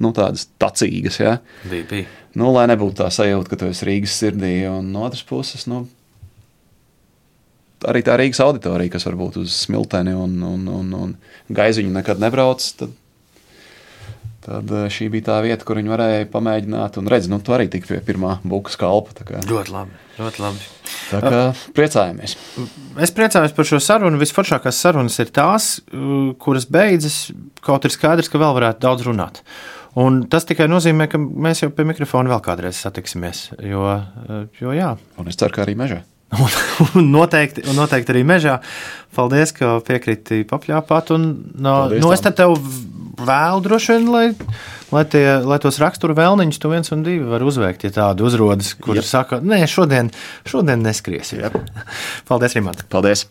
S3: Nu, tādas tacīgas, ja.
S2: Bija, bija.
S3: Nu, lai nebūtu tā sajūta, ka tu esi Rīgas sirdī, un no otras puses, nu, arī tā Rīgas auditorija, kas varbūt uz smilteni un, un, un, un gaiziņu nekad nebrauc, tad Tad eh, šī bija tā vieta, kur viņi varēja pamēģināt. Un redz, nu, tu arī tik pie pirmā bukas kalpa.
S2: Ļoti labi. Ļoti labi.
S3: Tā kā priecājamies.
S2: Es priecājos par šo sarunu. Visforšākās sarunas ir tās, kuras beidzas, kaut ir skaidrs, ka vēl varētu daudz runāt. Un tas tikai nozīmē, ka mēs jau pie mikrofona vēl kādreiz satiksimies. Jo, jo jā.
S3: Un es ceru, ka arī mežā.
S2: Un, noteikti, un noteikti arī mežā. Paldies, ka piekriti papļāpāt. Un, no, Paldies, nu, es tev vēlu droši vien, lai, lai, tie, lai tos rakstura vēlniņus tu viens un divi var uzveikt, ja tādi uzrodas, kuri saka, nē, šodien, šodien neskriesim.
S3: Jep.
S2: Paldies, Rimant.
S3: Paldies.